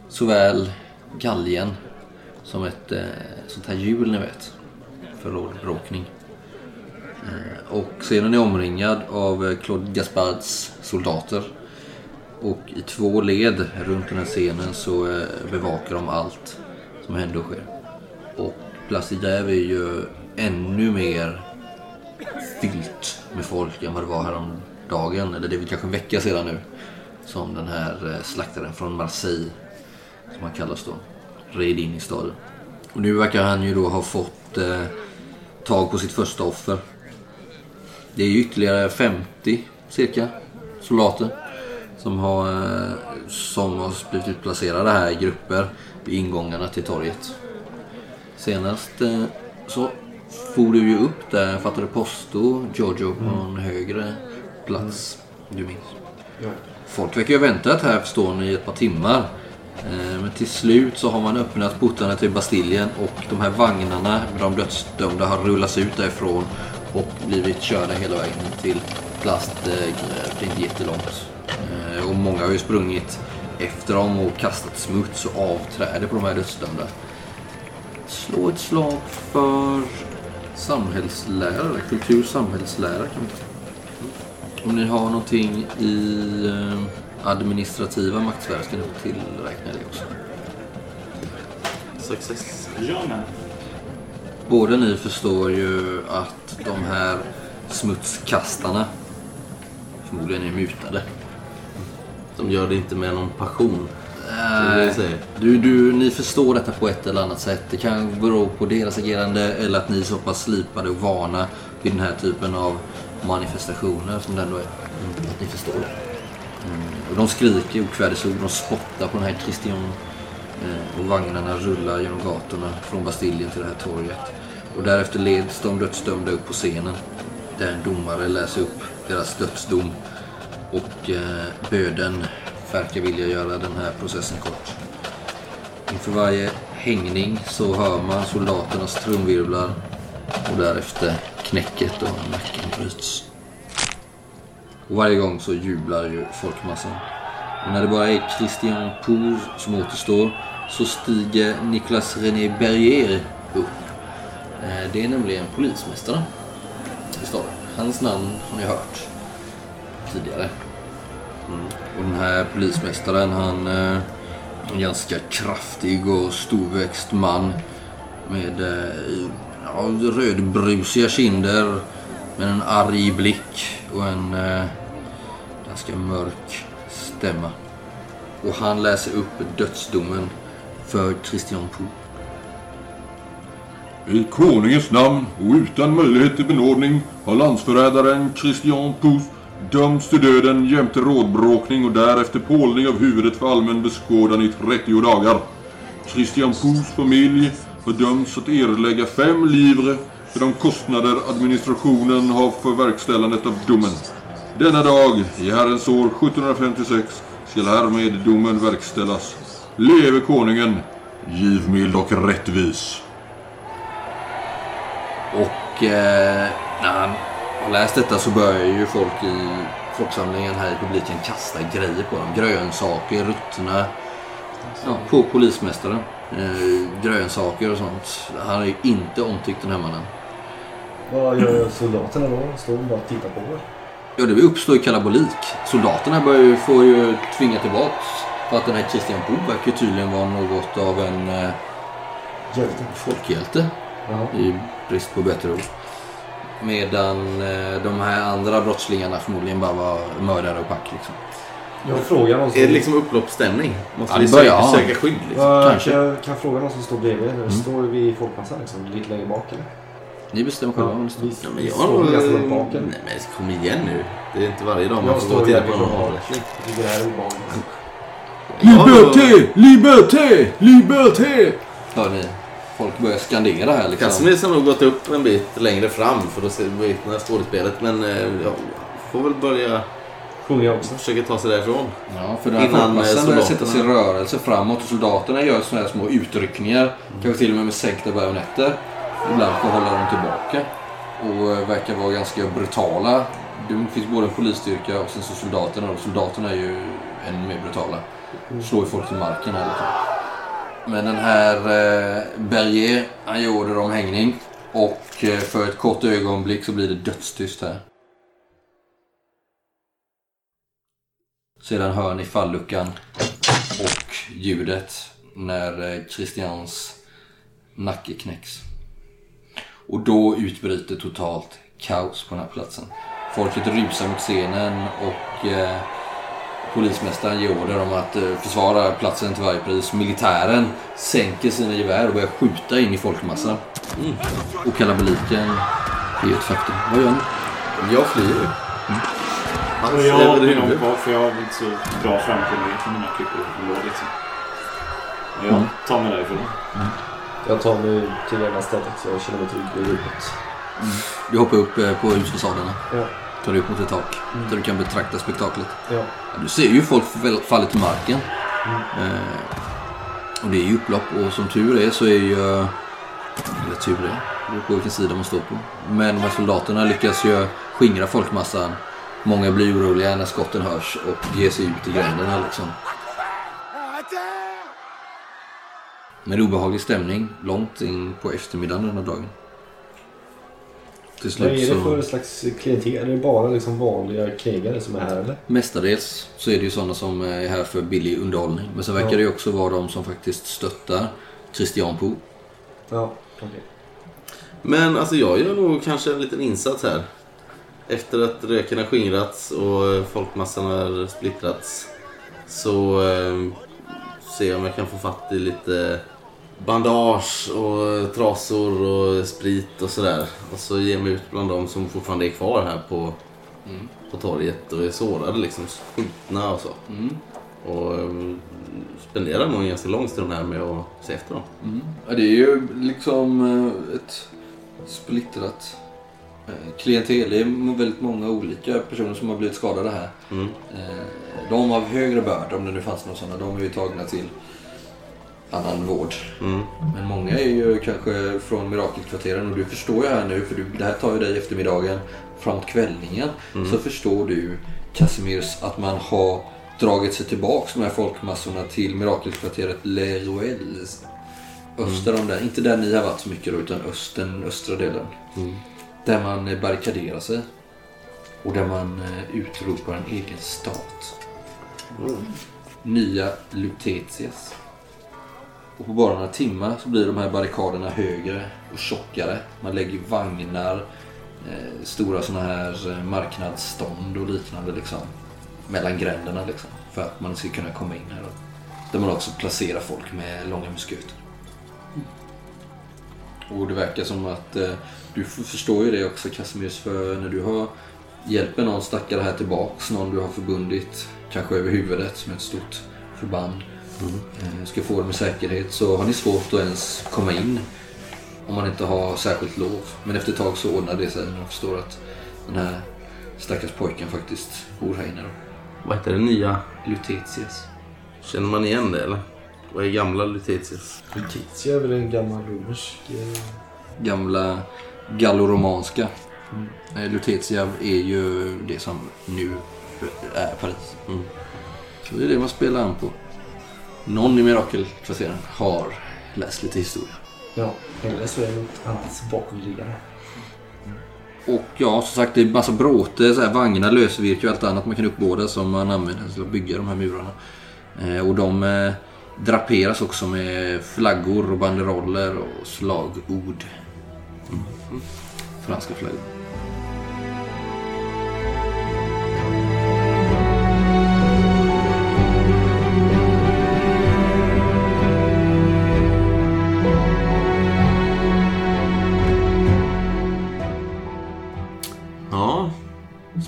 såväl galgen som ett sånt här hjul ni vet. För rådbråkning. Och scenen är omringad av Claude Gaspards soldater. Och i två led runt den här scenen så eh, bevakar de allt som händer och sker. Och Place är ju ännu mer fyllt med folk än vad det var häromdagen. Eller det är väl kanske en vecka sedan nu. Som den här eh, slaktaren från Marseille, som han kallas då, red in i staden. Och nu verkar han ju då ha fått eh, tag på sitt första offer. Det är ju ytterligare 50 cirka soldater som har, eh, som har blivit utplacerade här i grupper vid ingångarna till torget. Senast eh, så for du ju upp där, fattade posto, Giorgio, på någon högre plats. Du minns? Folk verkar ju ha väntat här förstår ni i ett par timmar. Eh, Men till slut så har man öppnat portarna till Bastiljen och de här vagnarna med de dödsdömda har rullats ut därifrån och blivit körda hela vägen till plast. Det är inte jättelångt. Och många har ju sprungit efter dem och kastat smuts och avträde på de här dödsdömda. Slå ett slag för samhällslärare, kultur samhällslärare kan säga. Om ni har någonting i eh, administrativa maktsfärer ska ni få tillräkna det också. Success. Båda ni förstår ju att de här smutskastarna förmodligen är mutade. De gör det inte med någon passion. Säger. Du, du, ni förstår detta på ett eller annat sätt. Det kan bero på deras agerande eller att ni är så pass slipade och vana vid den här typen av manifestationer som det ändå är. Att ni förstår det. Mm. Och de skriker okvädesord, de spottar på den här Christian eh, och vagnarna rullar genom gatorna från Bastiljen till det här torget. Och därefter leds de dödsdömda upp på scenen där en domare läser upp deras dödsdom och eh, böden verkar vilja göra den här processen kort. Inför varje hängning så hör man soldaternas trumvirvlar och därefter knäcket och nacken bryts. Och varje gång så jublar ju folkmassan. Och när det bara är Christian Pour som återstår så stiger Nicolas René Berger upp. Eh, det är nämligen polismästaren i staden. Hans namn har ni hört tidigare. Mm. Och den här polismästaren han är en ganska kraftig och storväxt man med eh, ja, rödbrusiga kinder med en arg blick och en eh, ganska mörk stämma. Och han läser upp dödsdomen för Christian Pou. I konungens namn och utan möjlighet till benådning har landsförrädaren Christian Pousse dömts till döden jämte rådbråkning och därefter pålning av huvudet för allmän beskådan i 30 dagar. Christian Pousse familj har dömts att erlägga fem livre för de kostnader administrationen har för verkställandet av domen. Denna dag, i Herrens år 1756, skall härmed domen verkställas. Leve konungen, givmild och rättvis. Och eh, när han har läst detta så börjar ju folk i folksamlingen här i publiken kasta grejer på dem. Grönsaker, ruttna. Ja, på polismästaren. Eh, grönsaker och sånt. Han är ju inte omtyckt den här mannen. Vad gör soldaterna då? Står de bara och tittar på er? Ja, det uppstår ju kalabolik. Soldaterna börjar ju, får ju tvinga tillbaks. För att den här Christian Bo verkar tydligen vara något av en eh, Hjälte. folkhjälte. Ja. I brist på bättre ord. Medan eh, de här andra brottslingarna förmodligen bara var mördare och pack liksom. Jag frågar någon som... Är det liksom upploppsstämning? Måste Ja, vi söka, ja. söka skydd liksom? Vad- kanske. Kan, jag- kan fråga någon som står bredvid? Eller står vi i folkmassan liksom? Lite längre bak eller? Ni bestämmer själva står. vi, Ja, men jag står ganska långt bak Nej men kom igen nu. Det är inte varje dag man Jag får gå står till där på någon här obehagligt. Liberté! Liberté! Liberté! Hör ni? Folk börjar skandera här liksom. Casimir har nog gått upp en bit längre fram för att se bevittna skådespelet. Men eh, ja, får väl börja sjunger jag också. försöker ta sig därifrån. Ja, för den här Innan, eh, folkmassan börjar sätta sig i rörelse framåt och soldaterna gör såna här små utryckningar. Kanske till och med med sänkta bajonetter. Ibland för att hålla dem tillbaka. Och eh, verkar vara ganska brutala. Det finns både en polisstyrka och sen så soldaterna. Och soldaterna är ju ännu mer brutala. Slår ju folk till marken här liksom. Men den här eh, Berger, han gör order om hängning. Och eh, för ett kort ögonblick så blir det dödstyst här. Sedan hör ni falluckan och ljudet när eh, Christians nacke knäcks. Och då utbryter totalt kaos på den här platsen. Folket rusar mot scenen och eh, polismästaren ger order om att eh, försvara platsen till varje pris. Militären sänker sina gevär och börjar skjuta in i folkmassan. Och kalabaliken är ju ett faktum. Vad gör ni? Jag flyr. Och är jag huvudet. bak för jag har inte så bra framkomlighet med mina klippor liksom. Jag tar mig därifrån. Jag tar mig till det ena stället så jag känner mig trygg vid rummet. Du hoppar upp eh, på husfasaderna. Ja. Tar upp mot ett tak. Där du kan betrakta spektaklet. Ja. Du ser ju folk fall- falla till marken. Eh, och det är ju upplopp och som tur är så är ju... Eller tur är, det beror på vilken sida man står på. Men de här soldaterna lyckas ju skingra folkmassan. Många blir oroliga när skotten hörs och ger sig ut i gränderna liksom. Men obehaglig stämning långt in på eftermiddagen den här dagen. Till Vad är slut det så... för slags klientel? Är det bara liksom vanliga krigare som är här eller? Mestadels så är det ju sådana som är här för billig underhållning. Men sen verkar Ja. det ju också vara de som faktiskt stöttar Christian Poe. Ja, okej. Men alltså jag gör nog kanske en liten insats här. Efter att röken har skingrats och folkmassan har splittrats. Så eh, ser jag om jag kan få fatt i lite bandage och trasor och sprit och sådär. Och så ger jag mig ut bland de som fortfarande är kvar här på, på torget och är sårade liksom. Skjutna och så. Och eh, spenderar nog en ganska lång stund här med att se efter dem. Ja, det är ju liksom eh, ett splittrat eh, klientel. Det är väldigt många olika personer som har blivit skadade här. Mm. Eh, De av högre börd, om det nu fanns några sådana, de är ju tagna till annan vård. Mm. Men många är ju kanske från mirakelkvarteren och du förstår ju här nu, för du, det här tar ju dig eftermiddagen framåt kvällningen. Så förstår du Casimirs att man har dragit sig tillbaks de här folkmassorna till mirakelkvarteret Le Roel. Öster om där, inte där ni har varit så mycket då, utan östen, östra delen. Där man eh, barrikaderar sig. Och där man eh, utropar en egen stat. Nya Lutetias. Och på bara några timmar så blir de här barrikaderna högre och tjockare. Man lägger vagnar, eh, stora sådana här eh, marknadsstånd och liknande liksom. Mellan gränderna liksom. För att man ska kunna komma in här. Då. Där man också placerar folk med långa musköter. Mm. Och det verkar som att eh, du förstår ju det också Casimirs för när du har hjälper någon stackare här tillbaks, någon du har förbundit kanske över huvudet med ett stort förband eh, ska få dem i säkerhet så har ni svårt att ens komma in om man inte har särskilt lov. Men efter ett tag så ordnar det sig när man förstår att den här stackars pojken faktiskt bor här inne. Då. Vad heter det nya? Lutetius. Känner man igen det eller? Vad är gamla Lutetius? Lutizia är väl en gammal romersk... eh, Gamla galloromanska. Mm. Lutetia är ju det som nu är Paris. Mm. Så det är det man spelar an på. Någon i Mirakelkvarteren har läst lite historia. Ja, eller så är det något annat bakomliggande. Och ja, som sagt det är massa bråte, så här, vagnar, lösvirke och allt annat man kan uppbåda som man använder till att bygga de här murarna. Eh, och de eh, draperas också med flaggor och banderoller och slagord. Mm. Franska flaggor.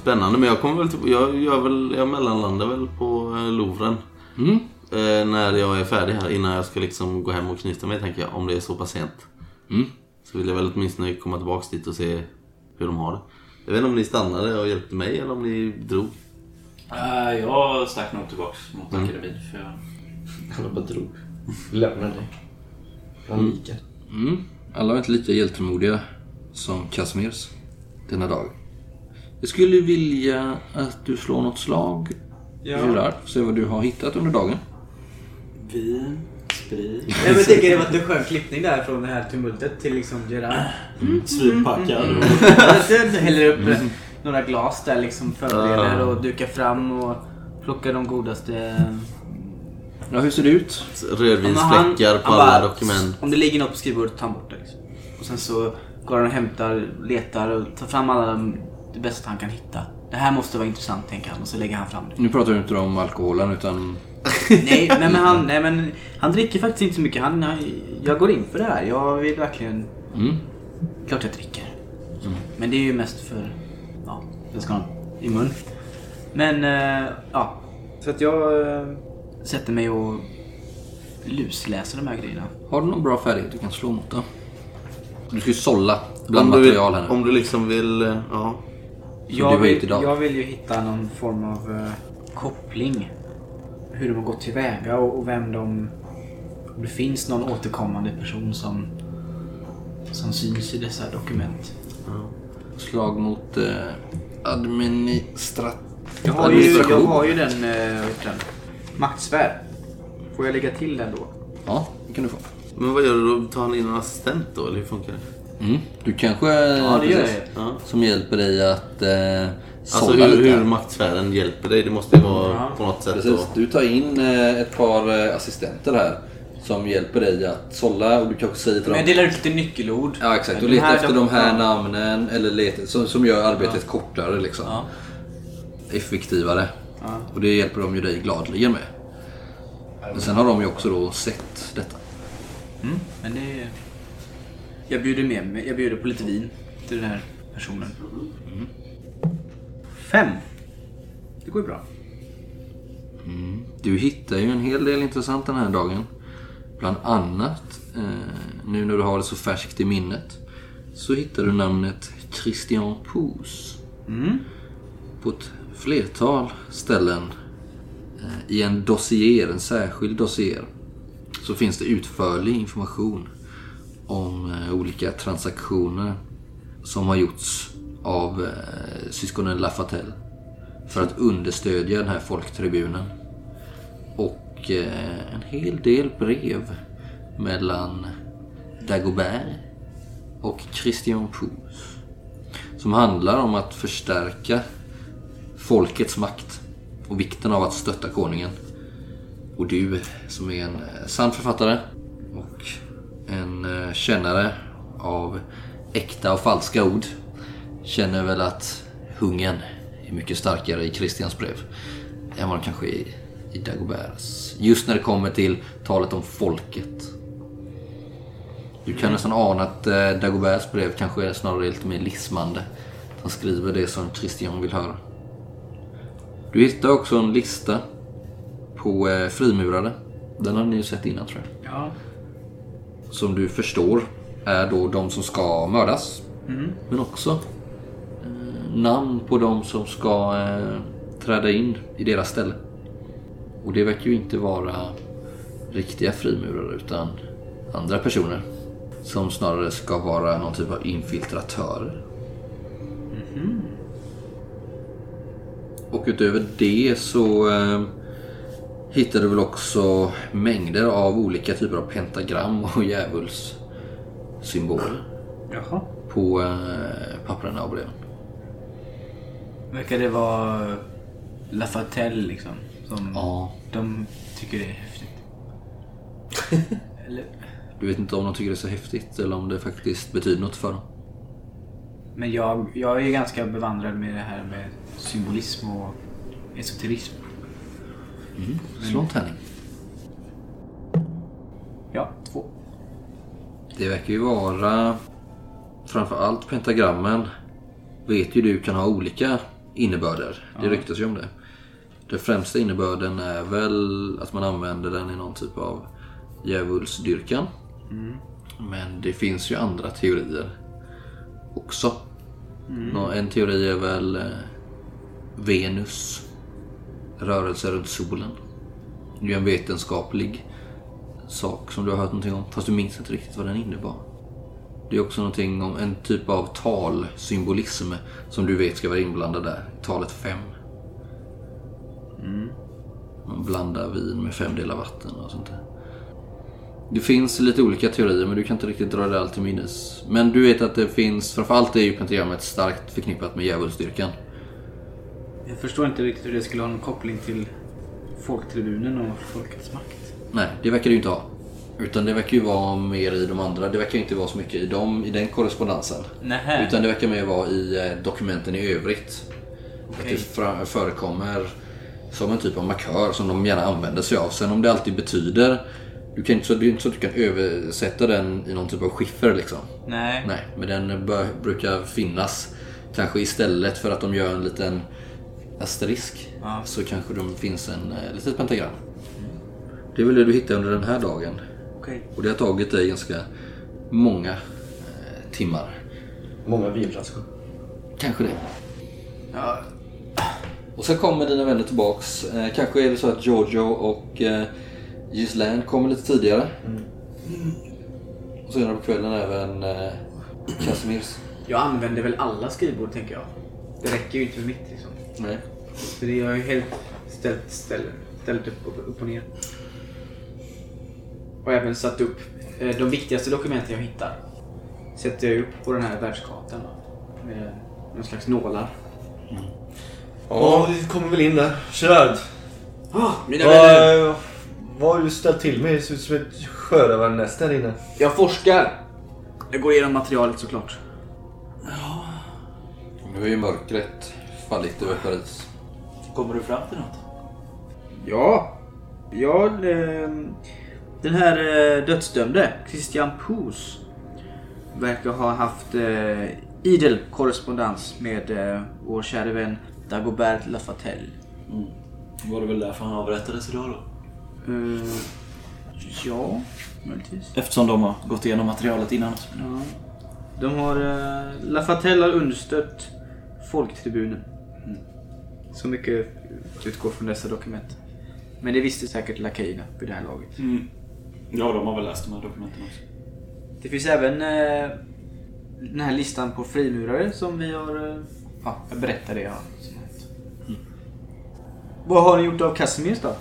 Spännande. Men jag kommer väl jag gör väl, jag mellanlandar väl på eh, Louvren. Mm. Eh, när jag är färdig här innan jag ska liksom gå hem och knyta mig tänker jag. Om det är så pass sent. Mm. Så vill jag väl åtminstone komma tillbaks dit och se hur de har det. Jag vet inte om ni stannade och hjälpte mig eller om ni drog. Äh, jag stack nog tillbaks mot akademin. För jag... Han bara drog. Lämnade dig. Likar. Mm. Alla var inte lika hjältemodiga som Casimirs denna dag. Jag skulle vilja att du slår något slag, Gerard. Se vad du har hittat under dagen. Vin, sprit, Nej, men jag tänker det var en skön klippning där från det här tumultet till liksom Gerard. svitpackad. Jag häller upp eh, några glas där liksom förbereder och dukar fram och plockar de godaste. Ja, hur ser det ut? Rödvinsfläckar på han alla bara, dokument. Om det ligger något på skrivbordet, ta bort det. Liksom. Och sen så går han och hämtar, letar och tar fram alla de, det bästa han kan hitta. Det här måste vara intressant, tänker han. Och så lägger han fram det. Nu pratar vi inte om alkoholen utan... nej, nej, men han, nej, men han dricker faktiskt inte så mycket. Han, han, jag går in för det här. Jag vill verkligen... Mm. Klart jag dricker. Men det är ju mest för... Ja, jag ska ha i mun. Men, eh, ja. Så att jag eh, sätter mig och lusläser de här grejerna. Har du någon bra färdighet du kan slå mot då? Du ska ju sålla bland Om du, material här nu. om du liksom vill... eh, Ja. Jag vill, jag vill ju hitta någon form av eh, koppling. Hur de har gått tillväga och, och vem de... Om det finns någon återkommande person som, som syns i dessa dokument. Slag mot eh, administrat... Jag har ju, jag har ju den, heter den? Maktsfär. Får jag lägga till den då? Ja, det kan du få. Men vad gör du då? Tar han in en assistent då? Eller hur funkar det? Mm. Du kanske... Ja, det gör jag. Ja. Som hjälper dig att eh, Alltså hur, lite. hur maktsfären hjälper dig. Det måste ju vara Ja. på något sätt. Precis. Du tar in eh, ett par eh, assistenter här som hjälper dig att sålla och du kanske säger till Men jag dem... delar ut lite nyckelord. Ja exakt, och De leta här- efter de här ja. namnen eller leta, som, som gör arbetet kortare liksom. Ja. Effektivare. Ja. Och det hjälper de ju dig gladeligen med. Men sen har de ju också då sett detta. Mm, men det... Jag bjuder med mig. Jag bjuder på lite vin till den här personen. Fem. Det går ju bra. Du hittar ju en hel del intressant den här dagen. Bland annat, eh, nu när du har det så färskt i minnet, så hittar du namnet Christian Pous. På ett flertal ställen eh, i en dossier, en särskild dossier, så finns det utförlig information om eh, olika transaktioner som har gjorts av eh, syskonen Lafatelle för att understödja den här folktribunen. Och eh, en hel del brev mellan Dagobert och Christian Pous. Som handlar om att förstärka folkets makt och vikten av att stötta konungen. Och du som är en sann författare en eh, kännare av äkta och falska ord känner väl att hungern är mycket starkare i Kristians brev än vad den kanske är i, Dagoberts. Just när det kommer till talet om folket. Du kan nästan ana att eh, Dagoberts brev kanske är snarare lite mer lismande. Han skriver det som Christian vill höra. Du hittar också en lista på eh, frimurare. Den har ni ju sett innan tror jag. Ja. Som du förstår är då de som ska mördas. Men också eh, namn på de som ska eh, träda in i deras ställe. Och det verkar ju inte vara riktiga frimurare utan andra personer. Som snarare ska vara någon typ av infiltratörer. Och utöver det så eh, hittar du väl också mängder av olika typer av pentagram och djävulssymboler Jaha. på eh, papperna och breven. Verkar det vara Lafatelle liksom? Som Ja. de tycker det är häftigt. Eller, Du vet inte om de tycker det är så häftigt eller om det faktiskt betyder något för dem. men jag, jag är ganska bevandrad med det här med symbolism och esoterism. Slå en tärning. Ja, två. Det verkar ju vara framför allt pentagrammen vet ju du kan ha olika innebörder. Det ryktas ju om det. Den främsta innebörden är väl att man använder den i någon typ av djävulsdyrkan. Men det finns ju andra teorier också. Nå- En teori är väl eh, Venus rörelse runt solen. Det är ju en vetenskaplig sak som du har hört någonting om. Fast du minns inte riktigt vad den innebar. Det är också någonting om en typ av talsymbolism som du vet ska vara inblandad där. Talet fem. Man blandar vin med fem delar vatten och sånt där. Det finns lite olika teorier men du kan inte riktigt dra det allt till minnes. Men du vet att det finns, framförallt är ju pentagrammet starkt förknippat med djävulsdyrkan. Jag förstår inte riktigt hur det skulle ha någon koppling till folktribunen och folkets makt. Nej, det verkar det ju inte ha. Utan det verkar ju vara mer i de andra. Det verkar ju inte vara så mycket i, dem, i den korrespondensen. Nähä. Utan det verkar mer vara i eh, dokumenten i övrigt. Att Okej. det förekommer som en typ av markör som de gärna använder sig av. Sen om det alltid betyder... Du kan inte, det är inte så att du kan översätta den i någon typ av skiffer liksom. Nej. Nej, men den bör, brukar finnas. Kanske istället för att de gör en liten asterisk. Ja. Så kanske det finns en eh, litet pentagram. Det är väl det du hittar under den här dagen. Okej. Och det har tagit dig ganska många eh, timmar. Många vinflaskor. Kanske det. Ja, Och sen kommer dina vänner tillbaks. Eh, kanske är det så att Giorgio och eh, Ghislaine kommer lite tidigare. Och senare på kvällen även eh, Casimirs. jag använder väl alla skrivbord tänker jag. Det räcker ju inte med mitt liksom. Nej. Så det har jag ju helt ställt, ställt, ställt upp, upp, upp och ner. Och även satt upp eh, de viktigaste dokumenten jag hittar. Sätter jag upp på den här världskartan. då. Med någon slags nålar. Ja, vi kommer väl in där. Gerard. Mina vänner, Vad, vad har du ställt till med? Det ser ut som ett sjörövarnäst där inne. jag forskar. Jag går igenom materialet såklart. Nu har ju mörkret fallit över Paris. Kommer du fram till något? Ja. Ja, eh, den här eh, dödsdömde, Christian Poos, verkar ha haft eh, idel korrespondens med eh, vår kära vän Dagobert Lafatelle. Var det väl därför han avrättades idag då? Eh, ja, möjligtvis. Eftersom de har gått igenom materialet innan. Ja. De har... Eh, Lafatelle har understött Folktribunen. Så mycket utgår från dessa dokument. Men det visste säkert lakejerna vid det här laget. Mm. Ja, de har väl läst de här dokumenten också. Det finns även eh, den här listan på frimurare som vi har... Eh, ja, jag berättar det ja, som hänt. Vad har ni gjort av Casimirs då?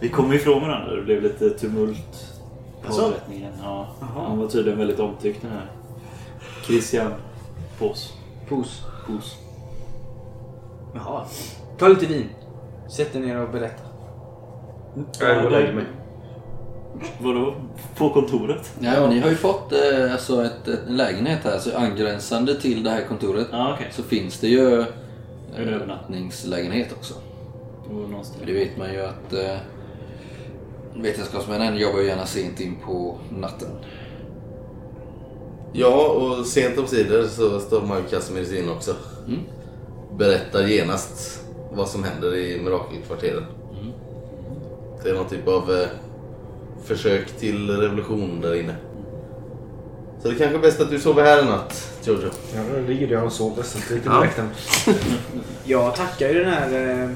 Vi kom ifrån varandra. Det blev lite tumult på Jaså? avrättningen. Ja. Han var tydligen väldigt omtyckt den här Christian Pås. Pos. Pås. Jaha. Ta lite vin. Sätt dig ner och berätta. Jag går och lägger mig. Vadå? På kontoret? Ja, ni har ju fått eh, alltså ett, ett, en lägenhet här. Så angränsande till det här kontoret Ja, okej. så finns det ju En övernattning. övernattningslägenhet också. För det vet man ju att eh, vetenskapsmännen jobbar ju gärna sent in på natten. Ja, och sent omsider så stormar ju Casimirs in också. Mm. Berättar genast vad som händer i Mirakelkvarteren. Det är någon typ av eh, försök till revolution där inne. Så det kanske är bäst att du sover här en natt, Jojo. Ja, nu ligger jag och sover så det är direkt hem. Jag tackar ju den här eh,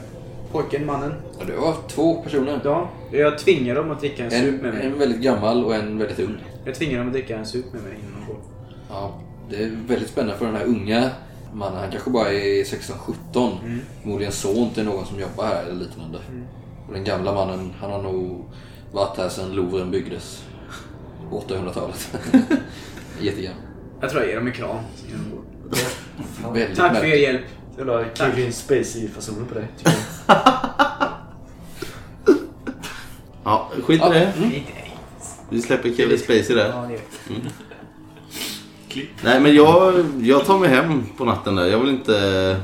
pojken, mannen. Ja, det var två personer. Ja, jag tvingar dem att dricka en sup En, med mig. en väldigt gammal och en väldigt ung. Jag tvingar dem att dricka en sup med mig innan de går. Ja, det är väldigt spännande för den här unga mannen. Han kanske bara är 16-17. Förmodligen son till någon som jobbar här eller liknande. Och den gamla mannen, han har nog varit här sedan Louvren byggdes. På 800-talet. Jättegammal. Jag tror jag ger dem en kram. Väldigt Tack för er hjälp. Jävla Tack. Kevin Spacey-fasoner på dig. jag. Ja, skit i det. Nej. Vi släpper Kevin Spacey där. Ja, vi. Nej, men jag, jag tar mig hem på natten där. Jag vill inte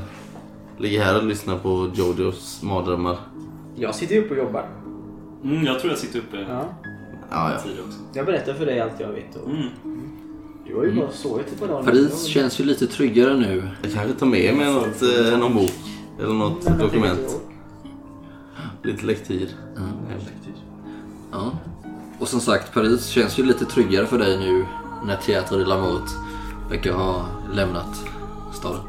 ligga här och lyssna på Jojos mardrömmar. Jag sitter ju uppe och jobbar. Mm, jag tror jag sitter uppe Ja. Ja, ja. också. Jag berättar för dig allt jag vet. Och Mm. Du har ju bara sovit ett par dagar. Paris känns ju lite tryggare nu. Jag kanske tar med mig något, eh, någon bok eller något dokument. Lite lektyr. Ja. Och som sagt, Paris känns ju lite tryggare för dig nu när Teatro de la Mort verkar ha lämnat staden.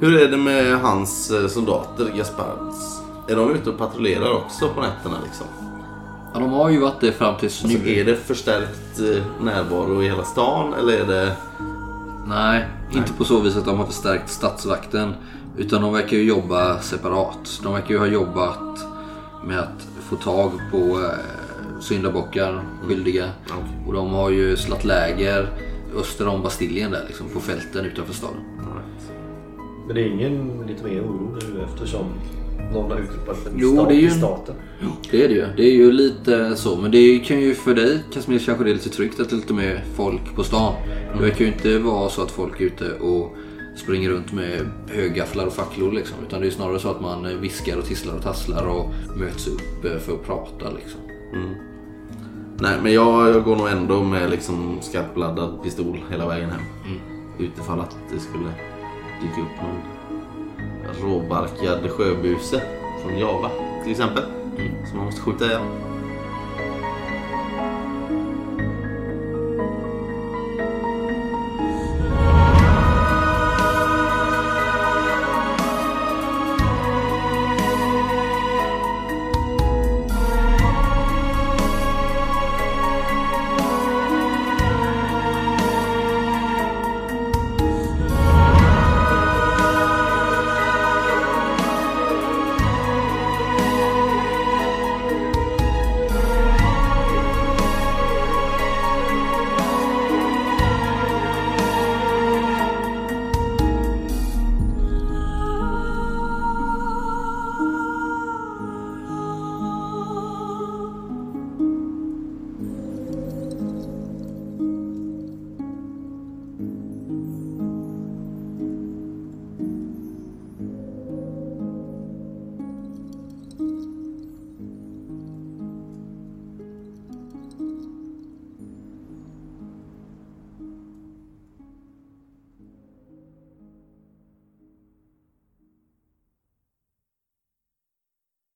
Hur är det med hans eh, soldater, Gaspards? Är de ute och patrullerar också på nätterna liksom? Ja, de har ju varit det fram tills nu. Alltså, är det förstärkt eh, närvaro i hela stan eller är det... Nej, inte på så vis att de har förstärkt stadsvakten. Utan de verkar ju jobba separat. De verkar ju ha jobbat med att få tag på eh, syndabockar, skyldiga. Och de har ju slagit läger öster om Bastiljen där liksom, på fälten utanför staden. Men det är ingen lite mer oro nu eftersom någon har utropat en Jo, stat det är ju i en- staten. Det är det ju. Det är ju lite så. Men det kan ju för dig Casimir kanske det är lite tryggt att det är lite mer folk på stan. Det verkar ju inte vara så att folk är ute och springer runt med högafflar och facklor liksom. Utan det är snarare så att man viskar och tisslar och tasslar och möts upp för att prata liksom. Nej, men jag, jag går nog ändå med liksom skarpladdad pistol hela vägen hem. Utifall att det skulle dyka upp någon råbarkad sjöbuse från Java till exempel. Som man måste skjuta ihjäl.